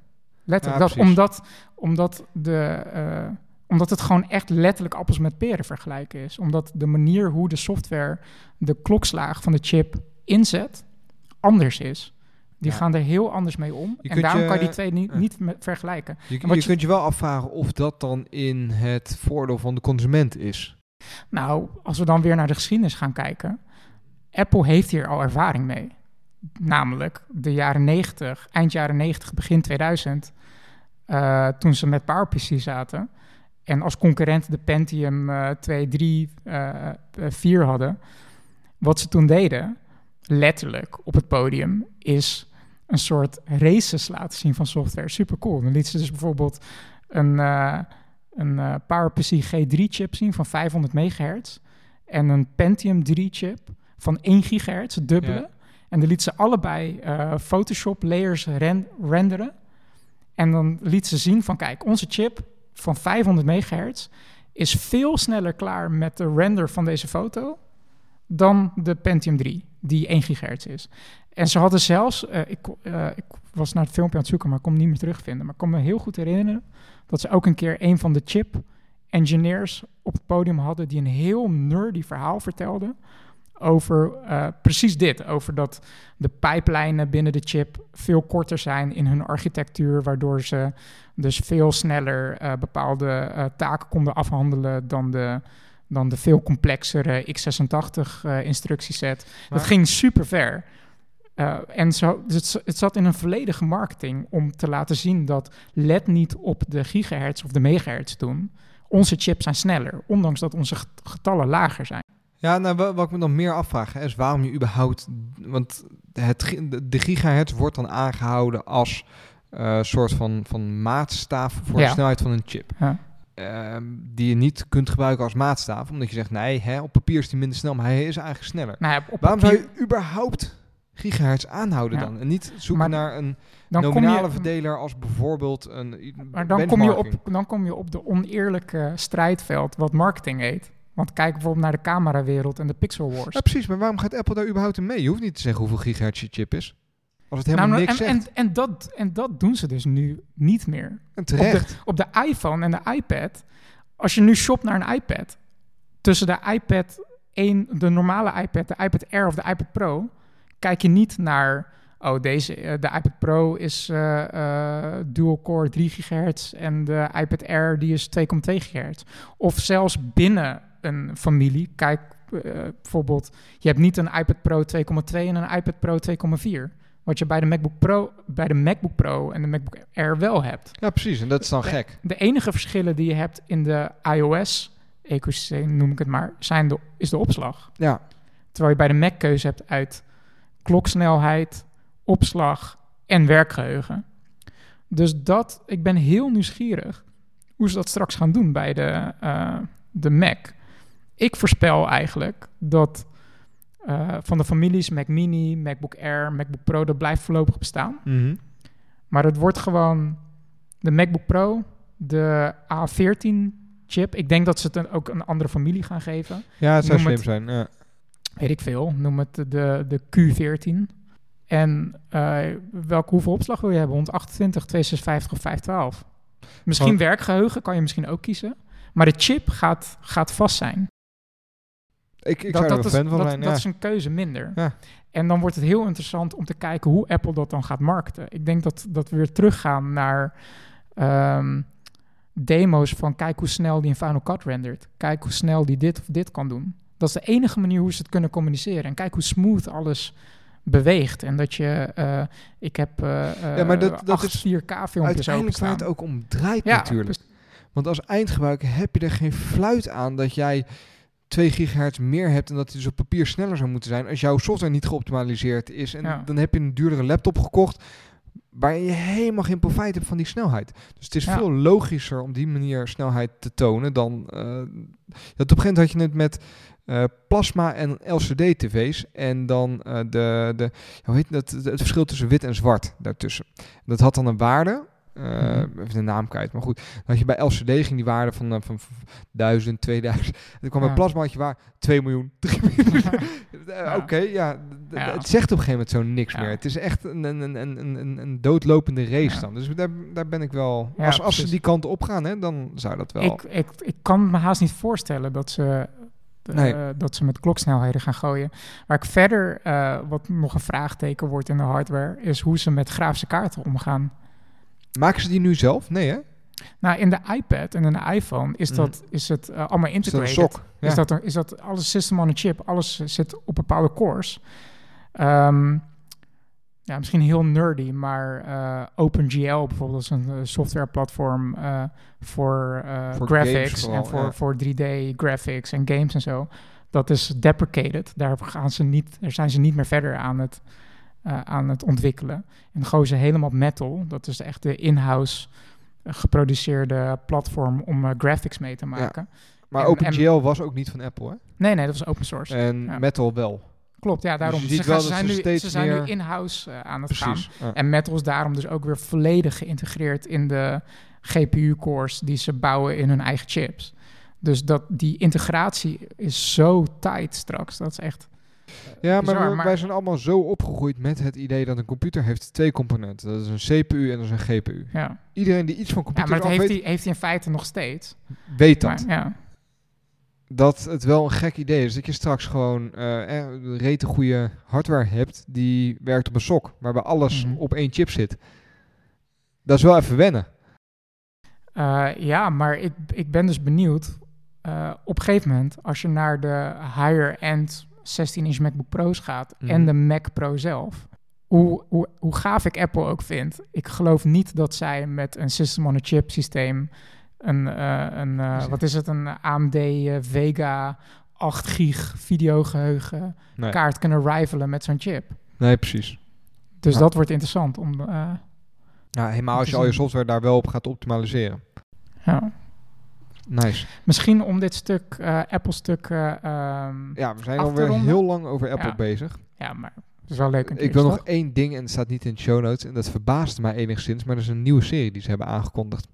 Letterlijk Ja, dat. precies. Omdat, omdat, de, omdat het gewoon echt letterlijk appels met peren vergelijken is. Omdat de manier hoe de software de klokslaag van de chip inzet anders is. Die Ja. gaan er heel anders mee om. Je en daarom je- kan je die twee niet, niet vergelijken. Je je- kunt je wel afvragen of dat dan in het voordeel van de consument is. Nou, als we dan weer naar de geschiedenis gaan kijken. Apple heeft hier al ervaring mee. Namelijk de jaren 90, eind jaren 90, begin 2000. eh, toen ze met PowerPC zaten. En als concurrent de Pentium eh 2, 3, eh, eh, 4 hadden. Wat ze toen deden, letterlijk op het podium, is een soort races laten zien van software. Super cool. Dan lieten ze dus bijvoorbeeld een, eh, een eh, PowerPC G3-chip zien van 500 megahertz. En een Pentium 3-chip van 1 gigahertz, het dubbele. Ja. En dan liet ze allebei eh, Photoshop layers ren- renderen. En dan liet ze zien van, kijk, onze chip van 500 megahertz is veel sneller klaar met de render van deze foto dan de Pentium 3, die 1 gigahertz is. En ze hadden zelfs, eh, ik, eh, ik was naar het filmpje aan het zoeken, maar ik kon het niet meer terugvinden. Maar ik kon me heel goed herinneren dat ze ook een keer een van de chip engineers op het podium hadden die een heel nerdy verhaal vertelde over eh, precies dit. Over dat de pijplijnen binnen de chip veel korter zijn in hun architectuur, waardoor ze dus veel sneller eh, bepaalde eh, taken konden afhandelen dan de, dan de veel complexere x86 eh, instructieset. Maar- Dat ging super ver. En zo, dus het, het zat in een volledige marketing om te laten zien dat let niet op de gigahertz of de megahertz doen. Onze chips zijn sneller, ondanks dat onze get- getallen lager zijn. Ja, nou, wa- wat ik me dan meer afvraag hè, is waarom je überhaupt... Want het, de- gigahertz wordt dan aangehouden als eh, soort van, van maatstaaf voor de snelheid van een chip. Ja. Ehm, die je niet kunt gebruiken als maatstaaf, omdat je zegt, nee, hè, op papier is die minder snel, maar hij is eigenlijk sneller. Nou, op Waarom zou je überhaupt gigahertz aanhouden Ja. dan? En niet zoeken Maar naar een nominale je, verdeler als bijvoorbeeld een Maar dan kom, je op, dan kom je op de oneerlijke strijdveld wat marketing heet. Want kijk bijvoorbeeld naar de camerawereld en de pixel wars. Ja, precies, maar waarom gaat Apple daar überhaupt in mee? Je hoeft niet te zeggen hoeveel gigahertz je chip is. Als het helemaal Nou, niks en, zegt. en, en, dat, en dat doen ze dus nu niet meer. En Op terecht. de, op de iPhone en de iPad, als je nu shopt naar een iPad, tussen de iPad 1, de normale iPad, de iPad Air of de iPad Pro, kijk je niet naar, oh deze, eh, de iPad Pro is eh, eh, dual core 3 gigahertz en de iPad Air die is 2,2 gigahertz. Of zelfs binnen een familie, kijk eh, bijvoorbeeld, je hebt niet een iPad Pro 2,2 en een iPad Pro 2,4. Wat je bij de MacBook Pro, bij de MacBook Pro en de MacBook Air wel hebt. Ja, precies. En dat is dan gek. De enige verschillen die je hebt in de iOS-ecosysteem, noem ik het maar, zijn de, is de opslag. Ja. Terwijl je bij de Mac keuze hebt uit kloksnelheid, opslag en werkgeheugen. Dus dat, ik ben heel nieuwsgierig hoe ze dat straks gaan doen bij de, eh, de Mac. Ik voorspel eigenlijk dat eh, van de families Mac Mini, MacBook Air, MacBook Pro, dat blijft voorlopig bestaan. Mhm. Maar het wordt gewoon de MacBook Pro, de A14 chip. Ik denk dat ze het ook een andere familie gaan geven. Ja, het zou Noem slim het- zijn. Ja. Weet ik veel. Noem het de, de Q14. En eh, welke, hoeveel opslag wil je hebben? 128, 256 of 512? Misschien Want- werkgeheugen kan je misschien ook kiezen. Maar de chip gaat, gaat vast zijn. Ik, ik dat, zou er dat, een is, fan van dat, zijn. dat ja. is een keuze minder. Ja. En dan wordt het heel interessant om te kijken hoe Apple dat dan gaat marketen. Ik denk dat, dat we weer teruggaan naar ehm, demo's van kijk hoe snel die in Final Cut rendert. Kijk hoe snel die dit of dit kan doen. Dat is de enige manier hoe ze het kunnen communiceren. En kijk hoe smooth alles beweegt. En dat je, eh, ik heb eh Ja, maar dat- eh, dat is 4K filmpjes Uiteindelijk waar het ook om draait Ja, natuurlijk. Want als eindgebruiker heb je er geen fluit aan dat jij 2 gigahertz meer hebt en dat die dus op papier sneller zou moeten zijn als jouw software niet geoptimaliseerd is. En Ja. dan heb je een duurdere laptop gekocht waar je helemaal geen profijt hebt van die snelheid. Dus het is Ja. veel logischer om die manier snelheid te tonen dan... eh, dat op een gegeven moment had je het met eh, plasma en LCD-tv's. En dan eh, de, de, hoe heet dat, het verschil tussen wit en zwart daartussen. Dat had dan een waarde. Eh, Mhm. Even de naam kwijt, maar goed. Had je bij LCD ging die waarde van, eh, van, van 1000, 2000. En dan kwam bij Ja. plasma had je waar 2 miljoen, 3 miljoen. Eh, Ja. Oké, ja. Het zegt op een gegeven moment zo niks meer. Het is echt een, een, een, een, een, een doodlopende race dan. Dus daar, daar ben ik wel... Als, als ze die kant op gaan, hè, dan zou dat wel... Ik, ik, ik kan me haast niet voorstellen dat ze, dat ze met kloksnelheden gaan gooien. Waar ik verder, wat nog een vraagteken wordt in de hardware, is hoe ze met grafische kaarten omgaan. Maken ze die nu zelf? Nee, hè? Nou, in de iPad en in de iPhone is, dat, is het eh, allemaal Is dat integrated. sok? Ja. Is, dat, is dat alles system on a chip? Alles zit op bepaalde cores. Ehm, ja, misschien heel nerdy, maar eh, OpenGL bijvoorbeeld is een eh, softwareplatform eh, voor graphics vooral, en voor, ja. voor 3D graphics en games en zo. Dat is deprecated. Daar, gaan ze niet, daar zijn ze niet meer verder aan het, eh, aan het ontwikkelen. En ze helemaal metal. Dat is echt de in-house eh, geproduceerde platform om eh, graphics mee te maken. Maar En- OpenGL was ook niet van Apple, hè? Nee, nee, dat was open source. En Ja. Metal wel. Klopt, ja, daarom. Dus je ziet ze, wel gaan- ze zijn, ze nu, ze zijn meer- nu in-house aan het gaan. Ja. En Metal is daarom dus ook weer volledig geïntegreerd in de GPU-cores die ze bouwen in hun eigen chips. Dus dat, die integratie is zo tight straks. Dat is echt... Ja, maar, bizar, we- maar- wij zijn allemaal zo opgegroeid met het idee dat een computer heeft twee componenten. Dat is een CPU en dat is een GPU. Ja, Iedereen die iets van ja computers maar dat heeft weet, heeft hij in feite nog steeds. weet dat. Maar, ja, Dat het wel een gek idee is dat je straks gewoon eh eh, een rete goede hardware hebt die werkt op een sok. Waarbij alles Mhm. op één chip zit. Dat is wel even wennen. Eh, ja maar ik, ik ben dus benieuwd. eh, op een gegeven moment, als je naar de higher-end 16-inch MacBook Pro's gaat Mhm. en de Mac Pro zelf, hoe, hoe, hoe gaaf ik Apple ook vind, ik geloof niet dat zij met een system-on-a-chip systeem, een, eh, een eh, wat is het, een AMD eh, Vega 8 gig videogeheugen Nee, kaart kunnen rivalen met zo'n chip. nee precies. Dus Ja. dat wordt interessant om. Ja, helemaal Om als je al je software daar wel op gaat optimaliseren. ja. Nice. Misschien om dit stuk, eh, Apple-stuk. eh, ehm, Ja, we zijn alweer heel lang over Apple Ja. bezig. Ja, maar het is wel leuk. een Ik wil nog één ding, en het staat niet in de show notes, en dat verbaasde mij enigszins, maar dat is een nieuwe serie die ze hebben aangekondigd.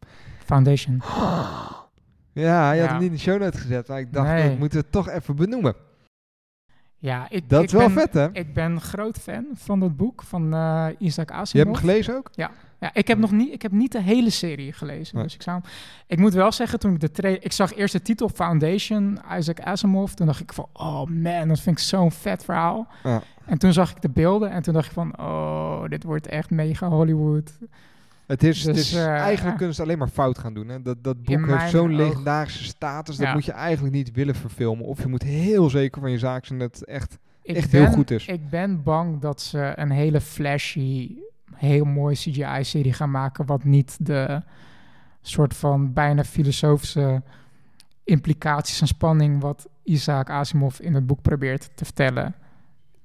Foundation. Ja, je had hem niet in de show notes gezet, maar ik dacht, Nee. we moeten het toch even benoemen. Ja, ik, Dat ik is wel ben, vet, hè? Ik ben groot fan van dat boek van eh, Isaac Je Asimov. hebt hem gelezen ook? Ja, ik heb nog niet, ik heb niet de hele serie gelezen. Nee. Dus ik, zou, ik moet wel zeggen, toen ik de tra- ik zag eerst de titel Foundation, Isaac Asimov. Toen dacht ik van, oh man, dat vind ik zo'n vet verhaal. Ja. En toen zag ik de beelden en toen dacht ik van, oh, dit wordt echt mega Hollywood. Het is, het Dus, is eh, eigenlijk ja. kunnen ze het alleen maar fout gaan doen. Hè? Dat, dat boek heeft zo'n legendarische status, dat Ja. moet je eigenlijk niet willen verfilmen. Of je moet heel zeker van je zaak zijn dat het echt... Ik Echt ben, heel goed is. Ik ben bang dat ze een hele flashy, heel mooi CGI-serie gaan maken, wat niet de soort van bijna filosofische implicaties en spanning wat Isaac Asimov in het boek probeert te vertellen.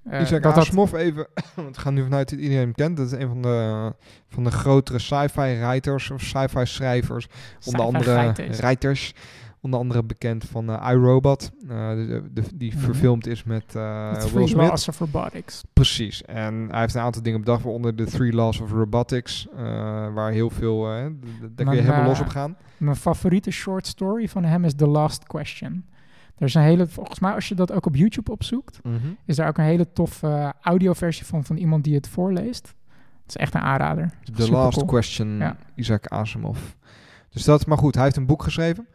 Eh, Isaac dat dat- Asimov even, want we gaan nu vanuit dat iedereen hem kent. Dat is een van de, van de grotere sci-fi writers of sci-fi schrijvers. Onder andere writers. Onder andere bekend van eh, iRobot. eh, de, de- die Mhm. verfilmd is met The Will Three Smith. Laws of Robotics. Precies. En hij heeft een aantal dingen bedacht, waaronder de Three Laws of Robotics. waar heel veel, daar kun je helemaal los op gaan. Mijn favoriete short story van hem is The Last Question. Er is een hele, volgens mij als je dat ook op YouTube opzoekt, is daar ook een hele toffe audioversie van, van iemand die het voorleest. Het is echt een aanrader. The. Last Question, Ja. Isaac Asimov. Dus dat, maar goed, hij heeft een boek geschreven.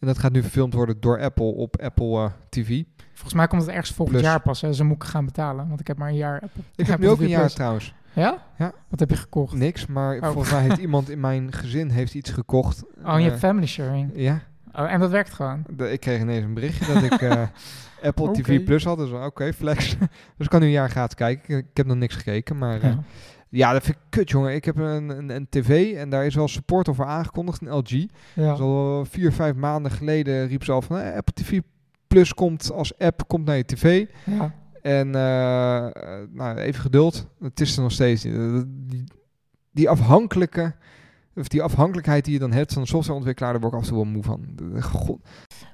En dat gaat nu verfilmd worden door Apple op Apple eh, TV. Volgens mij komt het ergens volgend Plus. jaar pas. Hè. Ze moet ik gaan betalen, want ik heb maar een jaar. Apple. Ik heb Apple nu ook TV een jaar Plus. trouwens. Ja? Ja. Wat heb je gekocht? Niks, maar Oh. volgens mij heeft iemand in mijn gezin heeft iets gekocht. Oh, je hebt Eh, family sharing. Ja, Oh, en dat werkt gewoon. de- ik kreeg ineens een berichtje dat ik eh, Apple. TV Plus had. Dus oké, flex. dus ik kan nu een jaar gratis kijken. Ik, ik heb nog niks gekeken, maar... Ja. Ja, dat vind ik kut, jongen. Ik heb een, een, een tv en daar is wel support over aangekondigd, een LG. Ja. Dus al vier, vijf maanden geleden riep ze al van... eh, Apple TV Plus komt als app komt naar je tv. Ja. En eh, eh, nou, even geduld. Het is er nog steeds niet. Eh, Die, die afhankelijke... Of die afhankelijkheid die je dan hebt van een softwareontwikkelaar, daar word ik af en toe wel moe van. De- God.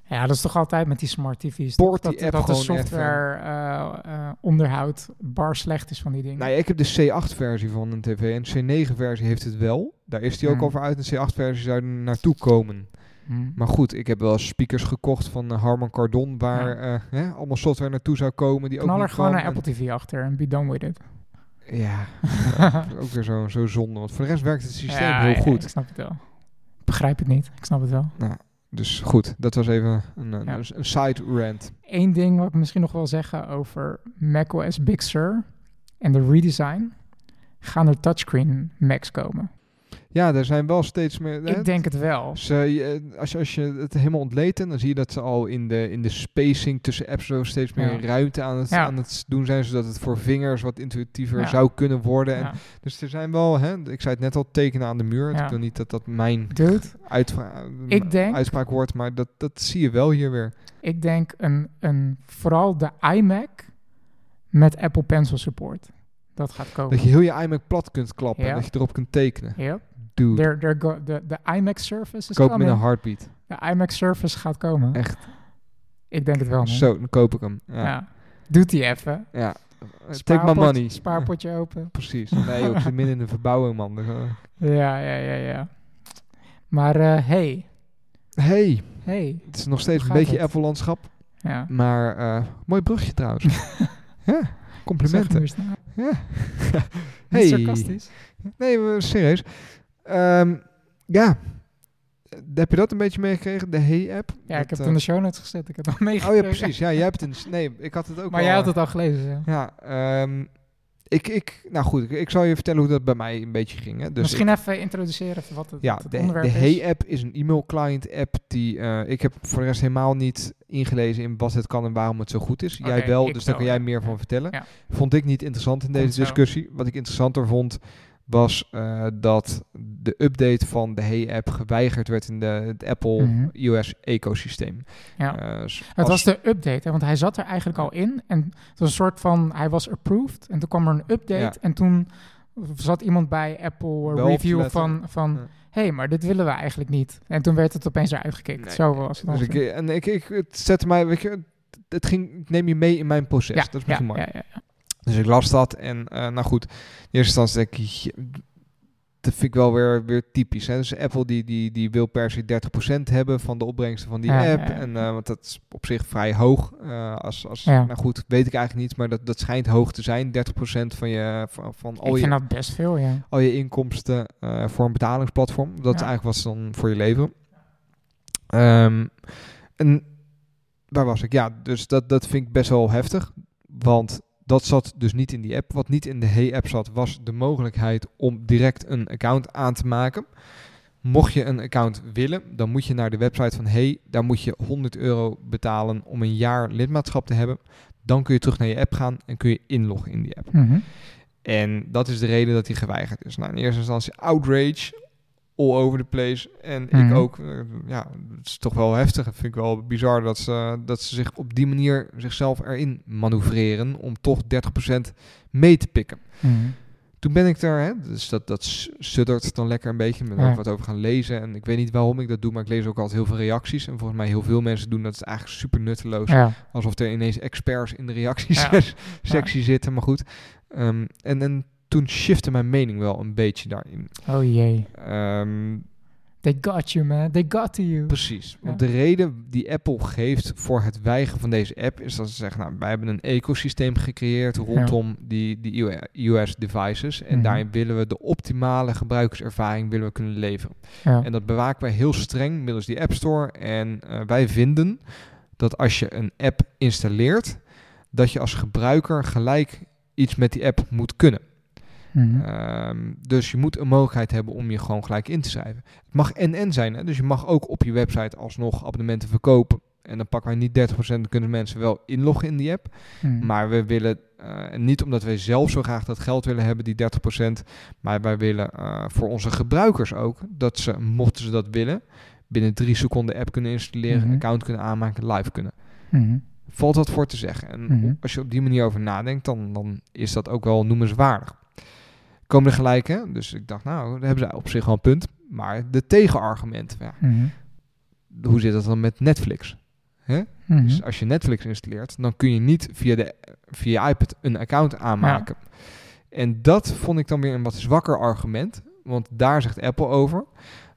Ja, dat is toch altijd met die smart TV's. Toch? die dat, app dat de software eh, eh, onderhoud bar slecht is van die dingen. Nou ja, ik heb de C8-versie van een tv. En de C9-versie heeft het wel. Daar is die ook Hmm. voor uit. De C8-versie zou er naartoe komen. Hm. Maar goed, ik heb wel speakers gekocht van eh, Harman Kardon... waar hè, allemaal software naartoe zou komen die ook er gewoon een Apple TV achter en be done with it. En- Ja, ja, ook weer zo, zo zonde. Want voor de rest werkt het systeem Ja, heel ja, goed. ik snap het wel. Ik begrijp het niet. Ik snap het wel. Dus goed, dat was even een, een, Ja. een side rant. Eén ding wat ik misschien nog wil zeggen over macOS Big Sur en de redesign. Gaan er touchscreen Macs komen? Ja, er zijn wel steeds meer... hè, Ik denk het wel. Ze, je- als, je, als je het helemaal ontleedt, dan zie je dat ze al in de, in de spacing tussen apps zo steeds meer Ja. ruimte aan het, Ja. aan het doen zijn, zodat het voor vingers wat intuïtiever Ja. zou kunnen worden. En, Ja. Dus er zijn wel, hè, ik zei het net al, tekenen aan de muur. Ja. Ik wil niet dat dat mijn Ik denk- uitspraak wordt, maar dat, dat zie je wel hier weer. ik denk een, een, vooral de iMac met Apple Pencil support. Dat gaat komen. Dat je heel je iMac plat kunt klappen en Ja. dat je erop kunt tekenen. Yep. Dude, go, de, de iMac Surface is koop met een coming. heartbeat. De iMac Surface gaat komen. Echt. Ik denk het wel, man. Zo, dan koop ik hem. Ja. Ja. ja. Doet die even. Take my Spaarpot- money. Spaarpotje open. Precies. Nee, joh, ik zit midden in de verbouwing, man. Ja, ja, ja, ja. Maar eh, hey, Hey, hey. het is nog steeds een beetje? Apple-landschap. Ja. Maar eh, mooi brugje trouwens. ja, complimenten. Ja. Niet hey. sarcastisch. Nee, serieus. Ehm, ja, heb je dat een beetje meegekregen? De Hey-app? Ja, ik heb het eh, in de show notes gezet. Ik heb het al Oh meegekregen. ja, precies. Ja, jij hebt het in de... Nee, ik had het ook Maar al, jij had het al gelezen, ja. Ja, ehm, ik, ik... Nou goed, ik, ik zal je vertellen hoe dat bij mij een beetje ging. Hè. Dus Misschien even introduceren even wat het, Ja, het de, onderwerp de is. Hey-app is een e-mail client app die eh, ik heb voor de rest helemaal niet ingelezen in wat het kan en waarom het zo goed is. jij wel, dus daar kan jij meer van vertellen. Ja. Vond ik niet interessant in deze Komt zo. discussie. Wat ik interessanter vond was eh, dat de update van de Hey-app geweigerd werd in de, het Apple Mhm. iOS ecosysteem. Ja. Eh, s- Het was de update, hè, want hij zat er eigenlijk al in. En het was een soort van, hij was approved. En toen kwam er een update. Ja. En toen zat iemand bij Apple Wel eh, review van, van Ja. hé, hey, maar dit willen we eigenlijk niet. En toen werd het opeens eruit gekikt. Nee. Zo was het. Dus ik, ongeveer. en ik, ik, het zette mij, weet je, het ging, ik neem je mee in mijn proces. dat is ja, misschien mooi. ja, ja, ja. Dus ik las dat en eh, nou goed, in eerste instantie denk ik, dat vind ik wel weer, weer typisch. Hè? Dus Apple die, die, die wil per se 30% hebben van de opbrengsten van die Ja, app. ja. En, eh, want dat is op zich vrij hoog. eh, als, als, Ja. Nou goed, weet ik eigenlijk niet, maar dat, dat schijnt hoog te zijn. 30% van, je, van, van al, Ik je, vind dat best veel, ja. al je inkomsten voor een betalingsplatform. Dat is eigenlijk wat ze dan voor je leveren. Ehm, en waar was ik? Ja, dus dat, dat vind ik best wel heftig. Want dat zat dus niet in die app. Wat niet in de Hey-app zat, was de mogelijkheid om direct een account aan te maken. Mocht je een account willen, dan moet je naar de website van Hey. Daar moet je 100 euro betalen om een jaar lidmaatschap te hebben. Dan kun je terug naar je app gaan en kun je inloggen in die app. Mhm. En dat is de reden dat hij geweigerd is. Nou, in eerste instantie outrage, all over the place. En Mhm. ik ook, eh, ja, het is toch wel heftig. Dat vind ik wel bizar dat ze, dat ze zich op die manier zichzelf erin manoeuvreren om toch 30% mee te pikken. Mhm. Toen ben ik er, hè, dus dat, dat suddert dan lekker een beetje. Ben Ja. ook wat over gaan lezen. En ik weet niet waarom ik dat doe, maar ik lees ook altijd heel veel reacties. En volgens mij heel veel mensen doen dat. is eigenlijk super nutteloos. Ja. Alsof er ineens experts in de reacties Ja. sectie zitten, maar goed. Ehm, en, en toen shifte mijn mening wel een beetje daarin. Oh jee. Ehm, They got you, man. They got to you. precies. Want Ja. de reden die Apple geeft voor het weigeren van deze app is dat ze zeggen, nou, wij hebben een ecosysteem gecreëerd rondom die, die iOS-devices. En Mhm. daarin willen we de optimale gebruikerservaring willen we kunnen leveren. Ja. En dat bewaken wij heel streng middels die App Store. En eh, wij vinden dat als je een app installeert, dat je als gebruiker gelijk iets met die app moet kunnen. Mhm. Ehm, dus je moet een mogelijkheid hebben om je gewoon gelijk in te schrijven. Het mag en-en zijn, hè? dus je mag ook op je website alsnog abonnementen verkopen. En dan pakken wij niet 30%, dan kunnen mensen wel inloggen in die app. Mhm. Maar we willen, eh, en niet omdat wij zelf zo graag dat geld willen hebben, die 30%, maar wij willen eh, voor onze gebruikers ook dat ze, mochten ze dat willen, binnen drie seconden app kunnen installeren, Mhm. account kunnen aanmaken, live kunnen. Mhm. Valt dat voor te zeggen? En als je op die manier over nadenkt, dan, dan is dat ook wel noemenswaardig. Komen er gelijk, hè? Dus ik dacht, nou, daar hebben ze op zich wel een punt. Maar de tegenargument, ja, Mhm. hoe zit dat dan met Netflix? Hè? Mhm. Dus als je Netflix installeert, dan kun je niet via, de, via iPad een account aanmaken. En dat vond ik dan weer een wat zwakker argument. Want daar zegt Apple over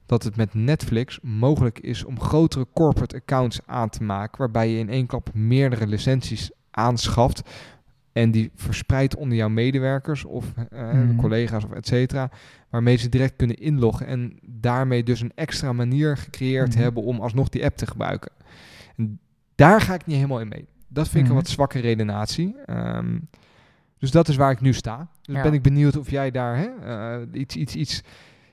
dat het met Netflix mogelijk is om grotere corporate accounts aan te maken. Waarbij je in één klap meerdere licenties aanschaft. En die verspreidt onder jouw medewerkers of eh, Mhm. collega's of et cetera. Waarmee ze direct kunnen inloggen. En daarmee dus een extra manier gecreëerd Mhm. hebben om alsnog die app te gebruiken. En daar ga ik niet helemaal in mee. Dat vind ik een wat zwakke redenatie. Ehm, dus dat is waar ik nu sta. Dus Ja. ben ik benieuwd of jij daar hè, eh, iets, iets, iets,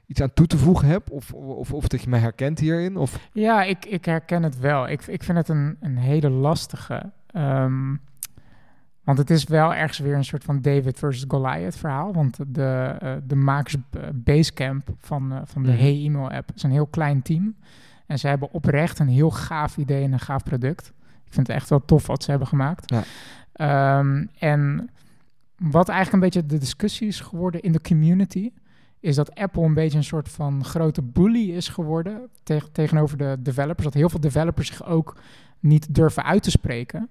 iets aan toe te voegen hebt. Of, of, of dat je mij herkent hierin. Of, Ja, ik, ik herken het wel. Ik, ik vind het een, een hele lastige. ehm, want het is wel ergens weer een soort van David versus Goliath verhaal. Want de, eh, de makers eh, Basecamp van, eh, van de Mhm. Hey E-mail app is een heel klein team. En ze hebben oprecht een heel gaaf idee en een gaaf product. Ik vind het echt wel tof wat ze hebben gemaakt. Ja. Ehm, en wat eigenlijk een beetje de discussie is geworden in de community, is dat Apple een beetje een soort van grote bully is geworden teg- tegenover de developers. Dat heel veel developers zich ook niet durven uit te spreken.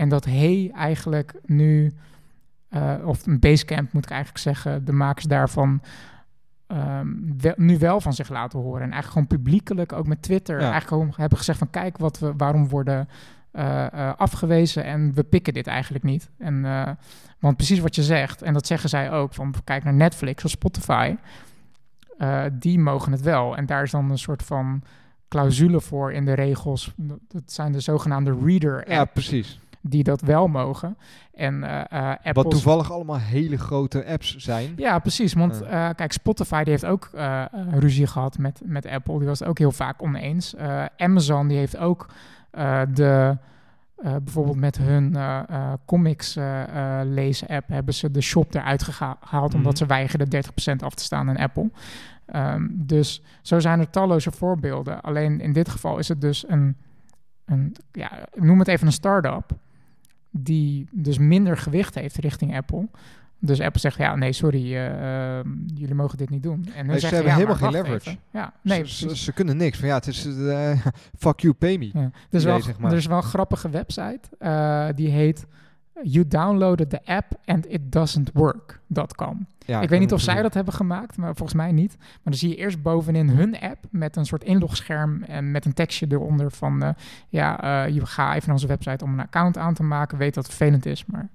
En dat Hey eigenlijk nu, eh, of een Basecamp moet ik eigenlijk zeggen, de makers daarvan ehm, wel- nu wel van zich laten horen. En eigenlijk gewoon publiekelijk, ook met Twitter, Ja. eigenlijk gewoon hebben gezegd van kijk wat we, waarom worden eh, eh, afgewezen en we pikken dit eigenlijk niet. En, want precies wat je zegt, en dat zeggen zij ook, van kijk naar Netflix of Spotify, die mogen het wel. En daar is dan een soort van clausule voor in de regels. Dat zijn de zogenaamde reader ja, app precies. Die dat wel mogen. En Apple Wat toevallig allemaal hele grote apps zijn. ja, precies. Want eh, kijk, Spotify die heeft ook ruzie gehad met, met Apple. Die was het ook heel vaak oneens. Amazon die heeft ook de... bijvoorbeeld met hun comics lezen app hebben ze de shop eruit geha- gehaald Mhm. omdat ze weigerden 30% af te staan aan Apple. Ehm, dus zo zijn er talloze voorbeelden. Alleen in dit geval is het dus een, een ja, noem het even een start-up die dus minder gewicht heeft richting Apple. Dus Apple zegt, ja, nee, sorry, eh, ehm, jullie mogen dit niet doen. En Nee, ze hebben ja, helemaal geen leverage. even. Ja, nee, ze, ze, kunnen niks. Van ja, het is eh, fuck you, pay me. Ja. Er, idee, wel, zeg maar. er is wel een grappige website, eh, die heet You downloaded the app and it doesn't work.com. Ja, ik weet niet of zij dat hebben gemaakt, maar volgens mij niet. Maar dan zie je eerst bovenin hun app met een soort inlogscherm en met een tekstje eronder van... eh, ja, eh, je ga even naar onze website om een account aan te maken. Weet dat het vervelend is, maar...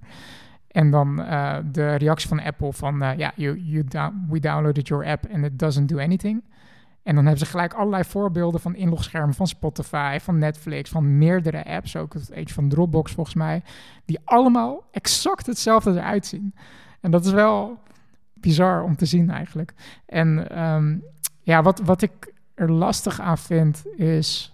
En dan eh, de reactie van Apple van... ja, you, you down- we downloaded your app and it doesn't do anything. En dan hebben ze gelijk allerlei voorbeelden van inlogschermen van Spotify, van Netflix, van meerdere apps. Ook het eentje van Dropbox volgens mij. Die allemaal exact hetzelfde eruit zien. En dat is wel bizar om te zien eigenlijk. En ehm, ja, wat, wat ik er lastig aan vind is...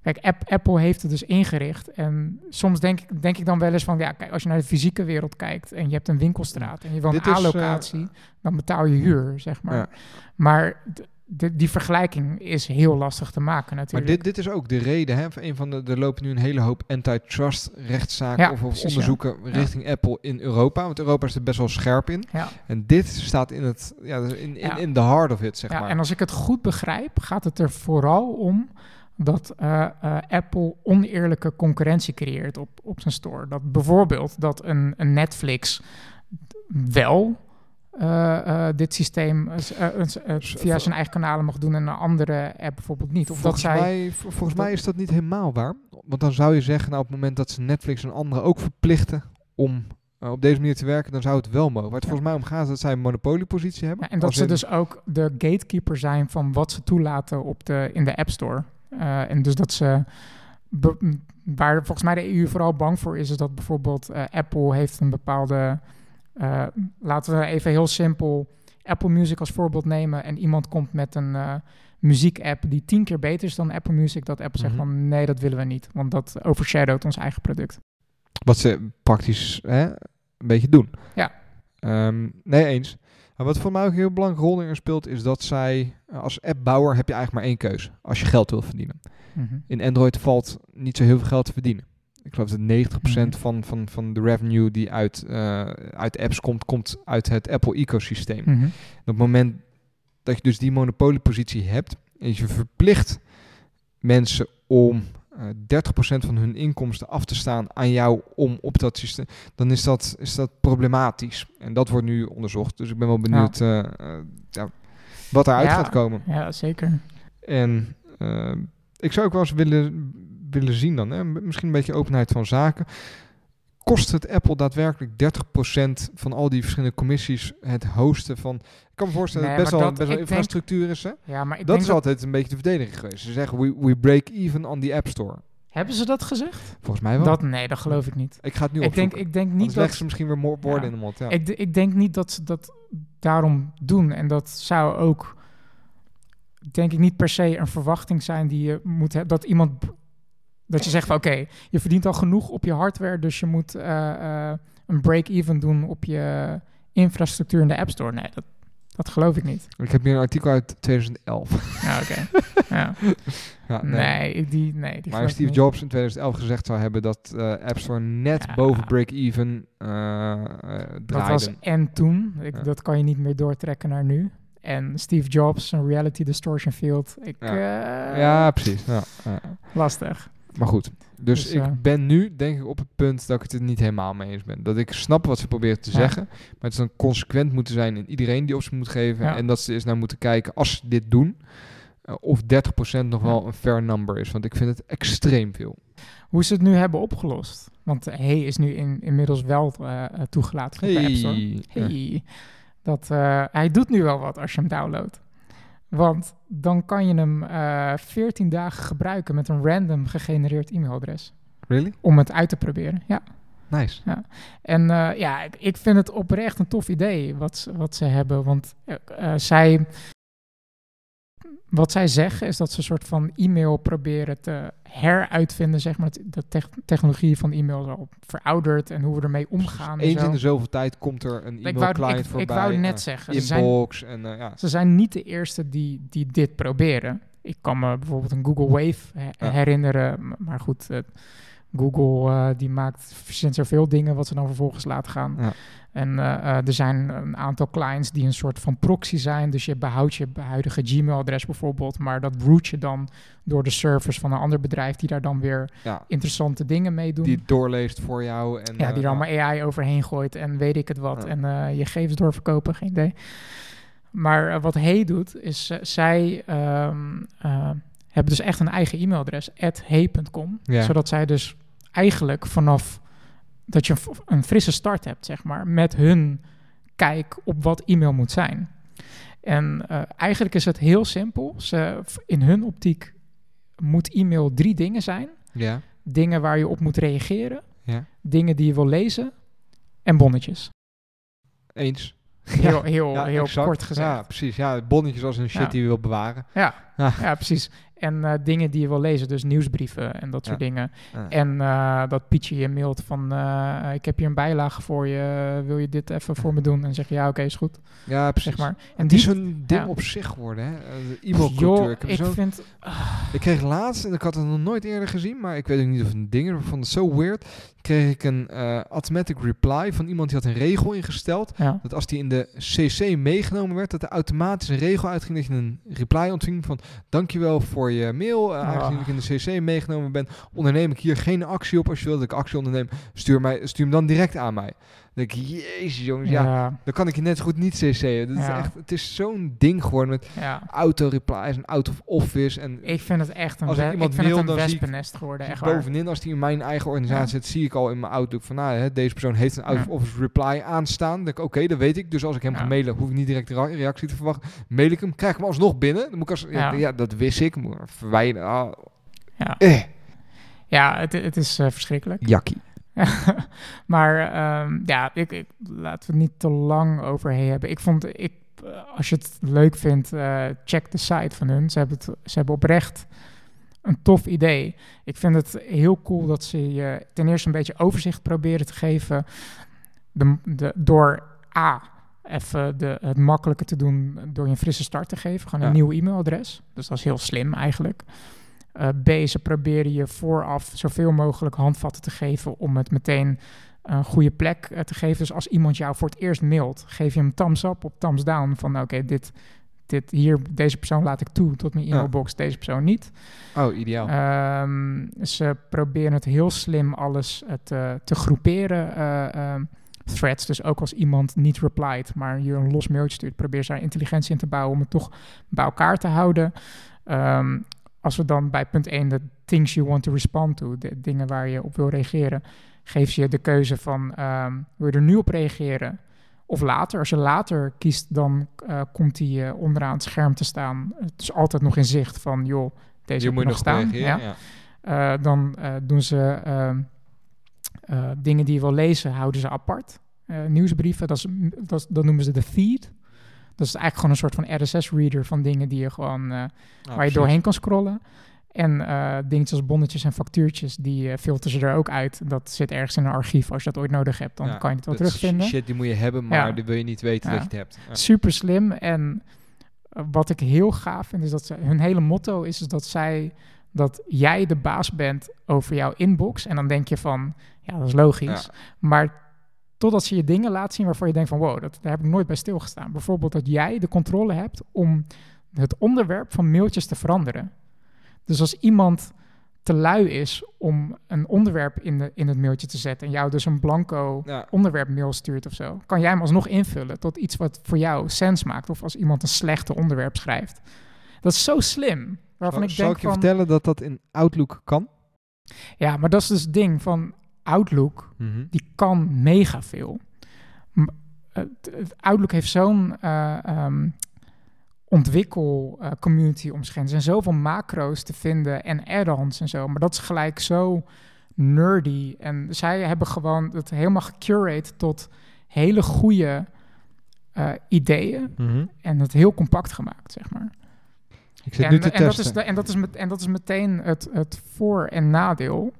Kijk, App- Apple heeft het dus ingericht. En soms denk ik, denk ik dan wel eens van... Ja, kijk, als je naar de fysieke wereld kijkt... en je hebt een winkelstraat en je wil een eh, A-locatie... dan betaal je huur, zeg maar. Ja. Maar die vergelijking is heel lastig te maken Maar natuurlijk. dit, dit is ook de reden. Hè? Een van de, er lopen nu een hele hoop antitrust rechtszaken Ja, of, of ja. onderzoeken richting Apple in Europa. Want Europa is er best wel scherp in. En dit staat in het ja, in, in, in the heart of it, zeg ja, maar. en als ik het goed begrijp, gaat het er vooral om dat eh, eh, Apple oneerlijke concurrentie creëert op, op zijn store. Dat bijvoorbeeld dat een, een Netflix wel dit systeem eh, s- eh, eh, eh, via zijn eigen kanalen mag doen en een andere app bijvoorbeeld niet. Of volgens dat zij. mij, volgens mij is dat niet helemaal waar. Want dan zou je zeggen, nou, op het moment dat ze Netflix en anderen ook verplichten om eh, op deze manier te werken, dan zou het wel mogen. Waar het Ja. volgens mij om gaat, is dat zij een monopoliepositie hebben. Ja, en dat ze in- dus ook de gatekeeper zijn van wat ze toelaten op de, in de App Store. Eh, en dus dat ze. waar volgens mij de EU vooral bang voor is, is dat bijvoorbeeld eh, Apple heeft een bepaalde. Eh, laten we even heel simpel Apple Music als voorbeeld nemen. En iemand komt met een eh, muziek-app die tien keer beter is dan Apple Music. Dat Apple zegt Mhm. van nee, dat willen we niet. Want dat overshadowt ons eigen product. Wat ze praktisch hè, een beetje doen. Ja. Ehm, nee, eens. Maar wat voor mij ook een heel belangrijke rol in speelt, is dat zij als appbouwer heb je eigenlijk maar één keuze. Als je geld wil verdienen. Mhm. In Android valt niet zo heel veel geld te verdienen. Ik geloof dat 90% Mhm. van, van, van de revenue die uit, eh, uit apps komt, komt uit het Apple-ecosysteem. Mhm. Op het moment dat je dus die monopoliepositie hebt en je verplicht mensen om eh 30% van hun inkomsten af te staan aan jou om op dat systeem, dan is dat, is dat problematisch. En dat wordt nu onderzocht. Dus ik ben wel benieuwd eh, eh, ja, wat eruit Ja. gaat komen. Ja, zeker. En eh, ik zou ook wel eens willen, willen zien dan, hè, misschien een beetje openheid van zaken. Kost het Apple daadwerkelijk 30% van al die verschillende commissies het hosten van... Ik kan me voorstellen Nee, dat het best wel, best wel denk- infrastructuur is, hè? Ja, maar ik dat is altijd een beetje de verdediging geweest. Ze zeggen, we, we break even on the App Store. Hebben ze dat gezegd? Volgens mij wel. Dat, nee, dat geloof ik niet. ik ga het nu Ik denk, ik denk niet Anders dat... ze misschien weer woorden Ja. in de mond. Ja. Ik, ik denk niet dat ze dat daarom doen. En dat zou ook, denk ik, niet per se een verwachting zijn die je moet hebben. Dat iemand, dat je zegt van oké, je verdient al genoeg op je hardware, dus je moet eh, eh, een break-even doen op je infrastructuur in de App Store. Nee, dat, dat geloof ik niet. Ik heb hier een artikel uit 2011. Ja, oké. ja. Ja, Nee, ik- die, nee, die Maar Steve. Jobs in 2011 gezegd zou hebben dat eh App Store net Ja. boven break-even eh eh, Dat was draaide. en toen. Ik. Dat kan je niet meer doortrekken naar nu. En Steve Jobs, een reality distortion field. Ik, Ja. Ja, precies. Lastig. Maar goed, dus, Dus, ik eh, ben nu denk ik op het punt dat ik het er niet helemaal mee eens ben. Dat ik snap wat ze proberen te Ja. zeggen, maar het is dan consequent moeten zijn in iedereen die op ze moet geven. Ja. En dat ze eens naar moeten kijken als ze dit doen, eh, of 30% nog Ja. wel een fair number is. Want ik vind het extreem veel. Hoe ze het nu hebben opgelost. Want Hey is nu in, inmiddels wel eh, toegelaten de App Store. Ja. Hey. Dat, hij doet nu wel wat als je hem downloadt. Want dan kan je hem eh 14 dagen gebruiken met een random gegenereerd e-mailadres. Really? Om het uit te proberen. Ja. Nice. En eh, ja, ik, vind het oprecht een tof idee wat, ze- wat ze hebben. Want eh, zij. Wat zij zeggen is dat ze een soort van e-mail proberen te heruitvinden. Zeg maar, de tech- technologie van e-mail is al verouderd en hoe we ermee omgaan. en Eens zo. in de zoveel tijd komt er een ik, wou, e-mail-client ik, voorbij. ik wou net eh, zeggen, ze zijn, Inbox en eh, ja. ze zijn niet de eerste die, die dit proberen. Ik kan me bijvoorbeeld een Google Wave Ja. herinneren. Maar goed, Google eh, die maakt verzint zoveel dingen wat ze dan vervolgens laten gaan. Ja. En eh, eh, er zijn een aantal clients die een soort van proxy zijn. Dus je behoudt je huidige Gmail-adres bijvoorbeeld. Maar dat route je dan door de servers van een ander bedrijf... die daar dan weer ja. interessante dingen mee doen. Die doorleest voor jou. En, Ja, die er allemaal AI overheen gooit en weet ik het wat. Ja. En je gegevens doorverkopen, geen idee. Maar wat Hey doet, is zij ehm, eh, hebben dus echt een eigen e-mailadres, hey.com. Ja. Zodat zij dus eigenlijk vanaf dat je een frisse start hebt, zeg maar, met hun kijk op wat e-mail moet zijn. En eh, eigenlijk is het heel simpel. Ze, in hun optiek moet e-mail drie dingen zijn. Ja. Dingen waar je op moet reageren Ja. dingen die je wil lezen en bonnetjes. Eens. Heel, heel, Ja, heel exact. kort gezegd. Ja, precies. Ja, bonnetjes als een shit die je wil bewaren. Ja. ja. precies. En eh, dingen die je wil lezen, dus nieuwsbrieven en dat soort Ja. dingen. Ja. En eh, dat Pietje je mailt van, eh, ik heb hier een bijlage voor je, wil je dit even voor me doen? En zeg je, ja, oké, is goed, Ja, precies. zeg maar. En Het is die, zo'n ding ja. op zich geworden, hè? De e-mailcultuur. Ik, ik zo- vind, ik kreeg laatst, en ik had het nog nooit eerder gezien, maar ik weet ook niet of een ding is, ik vond het zo weird. Kreeg ik een automatic reply van iemand die had een regel ingesteld. Dat als die in de CC meegenomen werd, dat er automatisch een regel uitging dat je een reply ontving van dankjewel voor je mail. Eh, aangezien ik in de CC meegenomen ben, onderneem ik hier geen actie op. Als je wil dat ik actie onderneem, stuur, mij, stuur hem dan direct aan mij. Dan denk ik, jezus jongens, ja, ja, dan kan ik je net zo goed niet CC'en. Dat is echt, het is zo'n ding geworden met ja. auto-replies en out of office. En Ik vind het echt een, Als ik iemand ik vind mail, het een wespennest geworden, echt bovenin, als die in mijn eigen organisatie zit, zie ik al in mijn Outlook van, nou, hè, deze persoon heeft een out-of-office reply aanstaan. Dan denk ik, oké, dat weet ik. Dus als ik hem ga mailen, hoef ik niet direct een rea- reactie te verwachten. Mail ik hem, krijg ik hem alsnog binnen. Dan moet ik als, ja. Dat wist ik. Verwijderen. Ah, Ja, eh, ja het, het is eh, verschrikkelijk. jakkie. maar ehm, ja, ik, ik, laten we het niet te lang over hebben. Ik vond, ik, eh, als je het leuk vindt, eh, check de site van hun. Ze hebben, het, ze hebben oprecht een tof idee. Ik vind het heel cool dat ze je ten eerste een beetje overzicht proberen te geven. De, de, door A, even de, het makkelijker te doen door je een frisse start te geven. Gewoon een Ja. nieuw e-mailadres. Dus dat is heel slim eigenlijk. Eh, B, ze proberen je vooraf zoveel mogelijk handvatten te geven om het meteen een goede plek eh, te geven. Dus als iemand jou voor het eerst mailt, geef je hem thumbs up of thumbs down van oké, dit, dit hier, deze persoon laat ik toe tot mijn Ja. e-mailbox, deze persoon niet. Oh, ideaal. Ehm, ze proberen het heel slim alles eh, te, te groeperen. eh, ehm, threads, dus ook als iemand niet replied, maar je een los mailtje stuurt, probeer ze daar intelligentie in te bouwen om het toch bij elkaar te houden. Ehm, als we dan bij punt 1 de things you want to respond to, de dingen waar je op wil reageren, geef je de keuze van ehm, wil je er nu op reageren of later. Als je later kiest, dan eh, komt die eh, onderaan het scherm te staan. Het is altijd nog in zicht van joh, deze moet nog staan. reageren. Ja. Ja. Eh, dan doen ze ehm, eh, dingen die je wil lezen, houden ze apart. Nieuwsbrieven, dat, is, dat, dat noemen ze de feed. Dat is eigenlijk gewoon een soort van RSS-reader van dingen die je gewoon, eh, Nou, waar je precies. doorheen kan scrollen. En eh dingetjes als bonnetjes en factuurtjes, die eh, filteren ze er ook uit. Dat zit ergens in een archief. Als je dat ooit nodig hebt, dan Ja, kan je het wel terugvinden. Shit, die moet je hebben, maar Ja. die wil je niet weten Ja. dat je het hebt. Super slim. En wat ik heel gaaf vind, is dat ze, hun hele motto is, is dat zij dat jij de baas bent over jouw inbox. En dan denk je van, ja, dat is logisch. Maar totdat ze je dingen laat zien waarvan je denkt van, wow, dat, daar heb ik nooit bij stilgestaan. Bijvoorbeeld dat jij de controle hebt om het onderwerp van mailtjes te veranderen. Dus als iemand te lui is om een onderwerp in, de, in het mailtje te zetten en jou dus een blanco Ja. onderwerp mail stuurt of zo, kan jij hem alsnog invullen tot iets wat voor jou sens maakt. Of als iemand een slechte onderwerp schrijft. Dat is zo slim. Waarvan Zal, ik zal denk ik je van, vertellen dat dat in Outlook kan? ja, maar dat is dus het ding van Outlook, Mhm. die kan mega veel. Outlook heeft zo'n eh, ehm, ontwikkel eh, community om zich heen. Er zijn zoveel macro's te vinden en add-ons en zo. Maar dat is gelijk zo nerdy. En zij hebben gewoon het helemaal gecurate tot hele goede eh, ideeën. Mhm. En het heel compact gemaakt, zeg maar. Ik zit En, nu te en, dat testen. is de, en, dat is met, en dat is meteen het, het voor- en nadeel.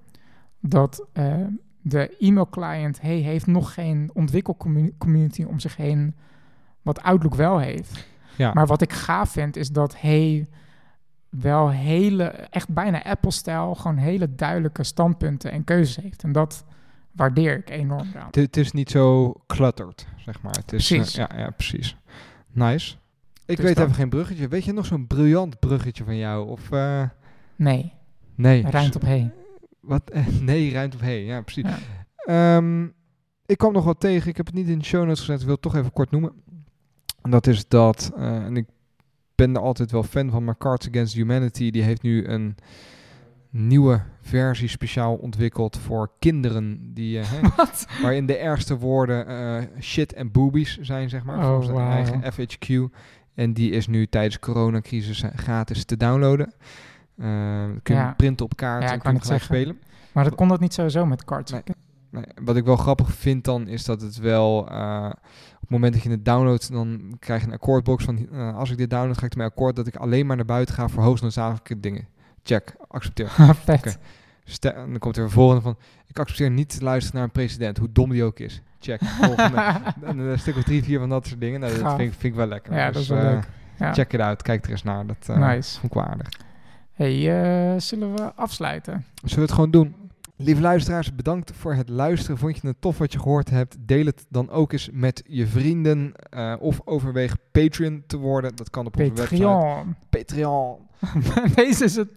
Dat eh, de e-mail-client hey, heeft nog geen ontwikkelcommunity om zich heen, wat Outlook wel heeft. ja. Maar wat ik gaaf vind, is dat Hey wel hele, echt bijna Apple-stijl, gewoon hele duidelijke standpunten en keuzes heeft. En dat waardeer ik enorm. Het- is niet zo cluttered, zeg maar. Het is, eh, Precies. ja, ja, precies. Nice. Ik Dus weet dat. even geen bruggetje. Weet je nog zo'n briljant bruggetje van jou? Of, eh, Nee, nee. rijmt op Hey. Wat? Nee, ruimte op heen. Ja, precies. Ja. Ehm, ik kwam nog wat tegen. Ik heb het niet in de show notes gezet. Ik wil het toch even kort noemen. En dat is dat, eh, en ik ben er altijd wel fan van, maar Cards Against Humanity, die heeft nu een nieuwe versie speciaal ontwikkeld voor kinderen. Die, Wat? waarin de ergste woorden eh, shit en boobies zijn, zeg maar. Oh, volgens wauw. eigen FHQ. En die is nu tijdens de coronacrisis gratis te downloaden. Eh kun je printen op kaart Ja, en gelijk zeggen. spelen. Maar dat kon dat niet sowieso met cards. Nee. Nee, wat ik wel grappig vind dan, is dat het wel... eh, op het moment dat je het downloadt, dan krijg je een akkoordbox van... eh, als ik dit download, ga ik ermee akkoord dat ik alleen maar naar buiten ga voor hoogst noodzakelijke dingen. Check, accepteer. Vet. Dan komt er een volgende van... Ik accepteer niet te luisteren naar een president, hoe dom die ook is. Check, en een stuk of drie, vier van dat soort dingen. Nou, dat vind, ik- vind ik wel lekker. Ja, Dus, dat is wel leuk. Ja. Check het uit, kijk er eens naar. Dat Nice. vond ik. Hey, eh, zullen we afsluiten? Zullen we het gewoon doen? Lieve luisteraars, bedankt voor het luisteren. Vond je het tof wat je gehoord hebt? Deel het dan ook eens met je vrienden. eh, of overweeg Patreon te worden. Dat kan op onze website. Patreon. Patreon. Deze is het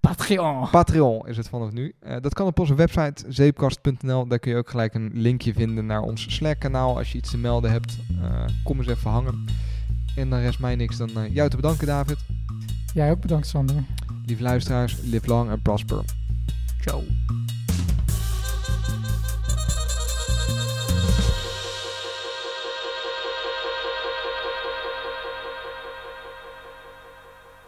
Patreon. Patreon is het vanaf nu. Eh, dat kan op onze website zeepkast.nl. Daar kun je ook gelijk een linkje vinden naar ons Slack-kanaal. Als je iets te melden hebt, eh, kom eens even hangen. En dan rest mij niks dan eh, jou te bedanken, David. Jij ook bedankt, Sander. Lieve luisteraars, live long en prosper. Ciao.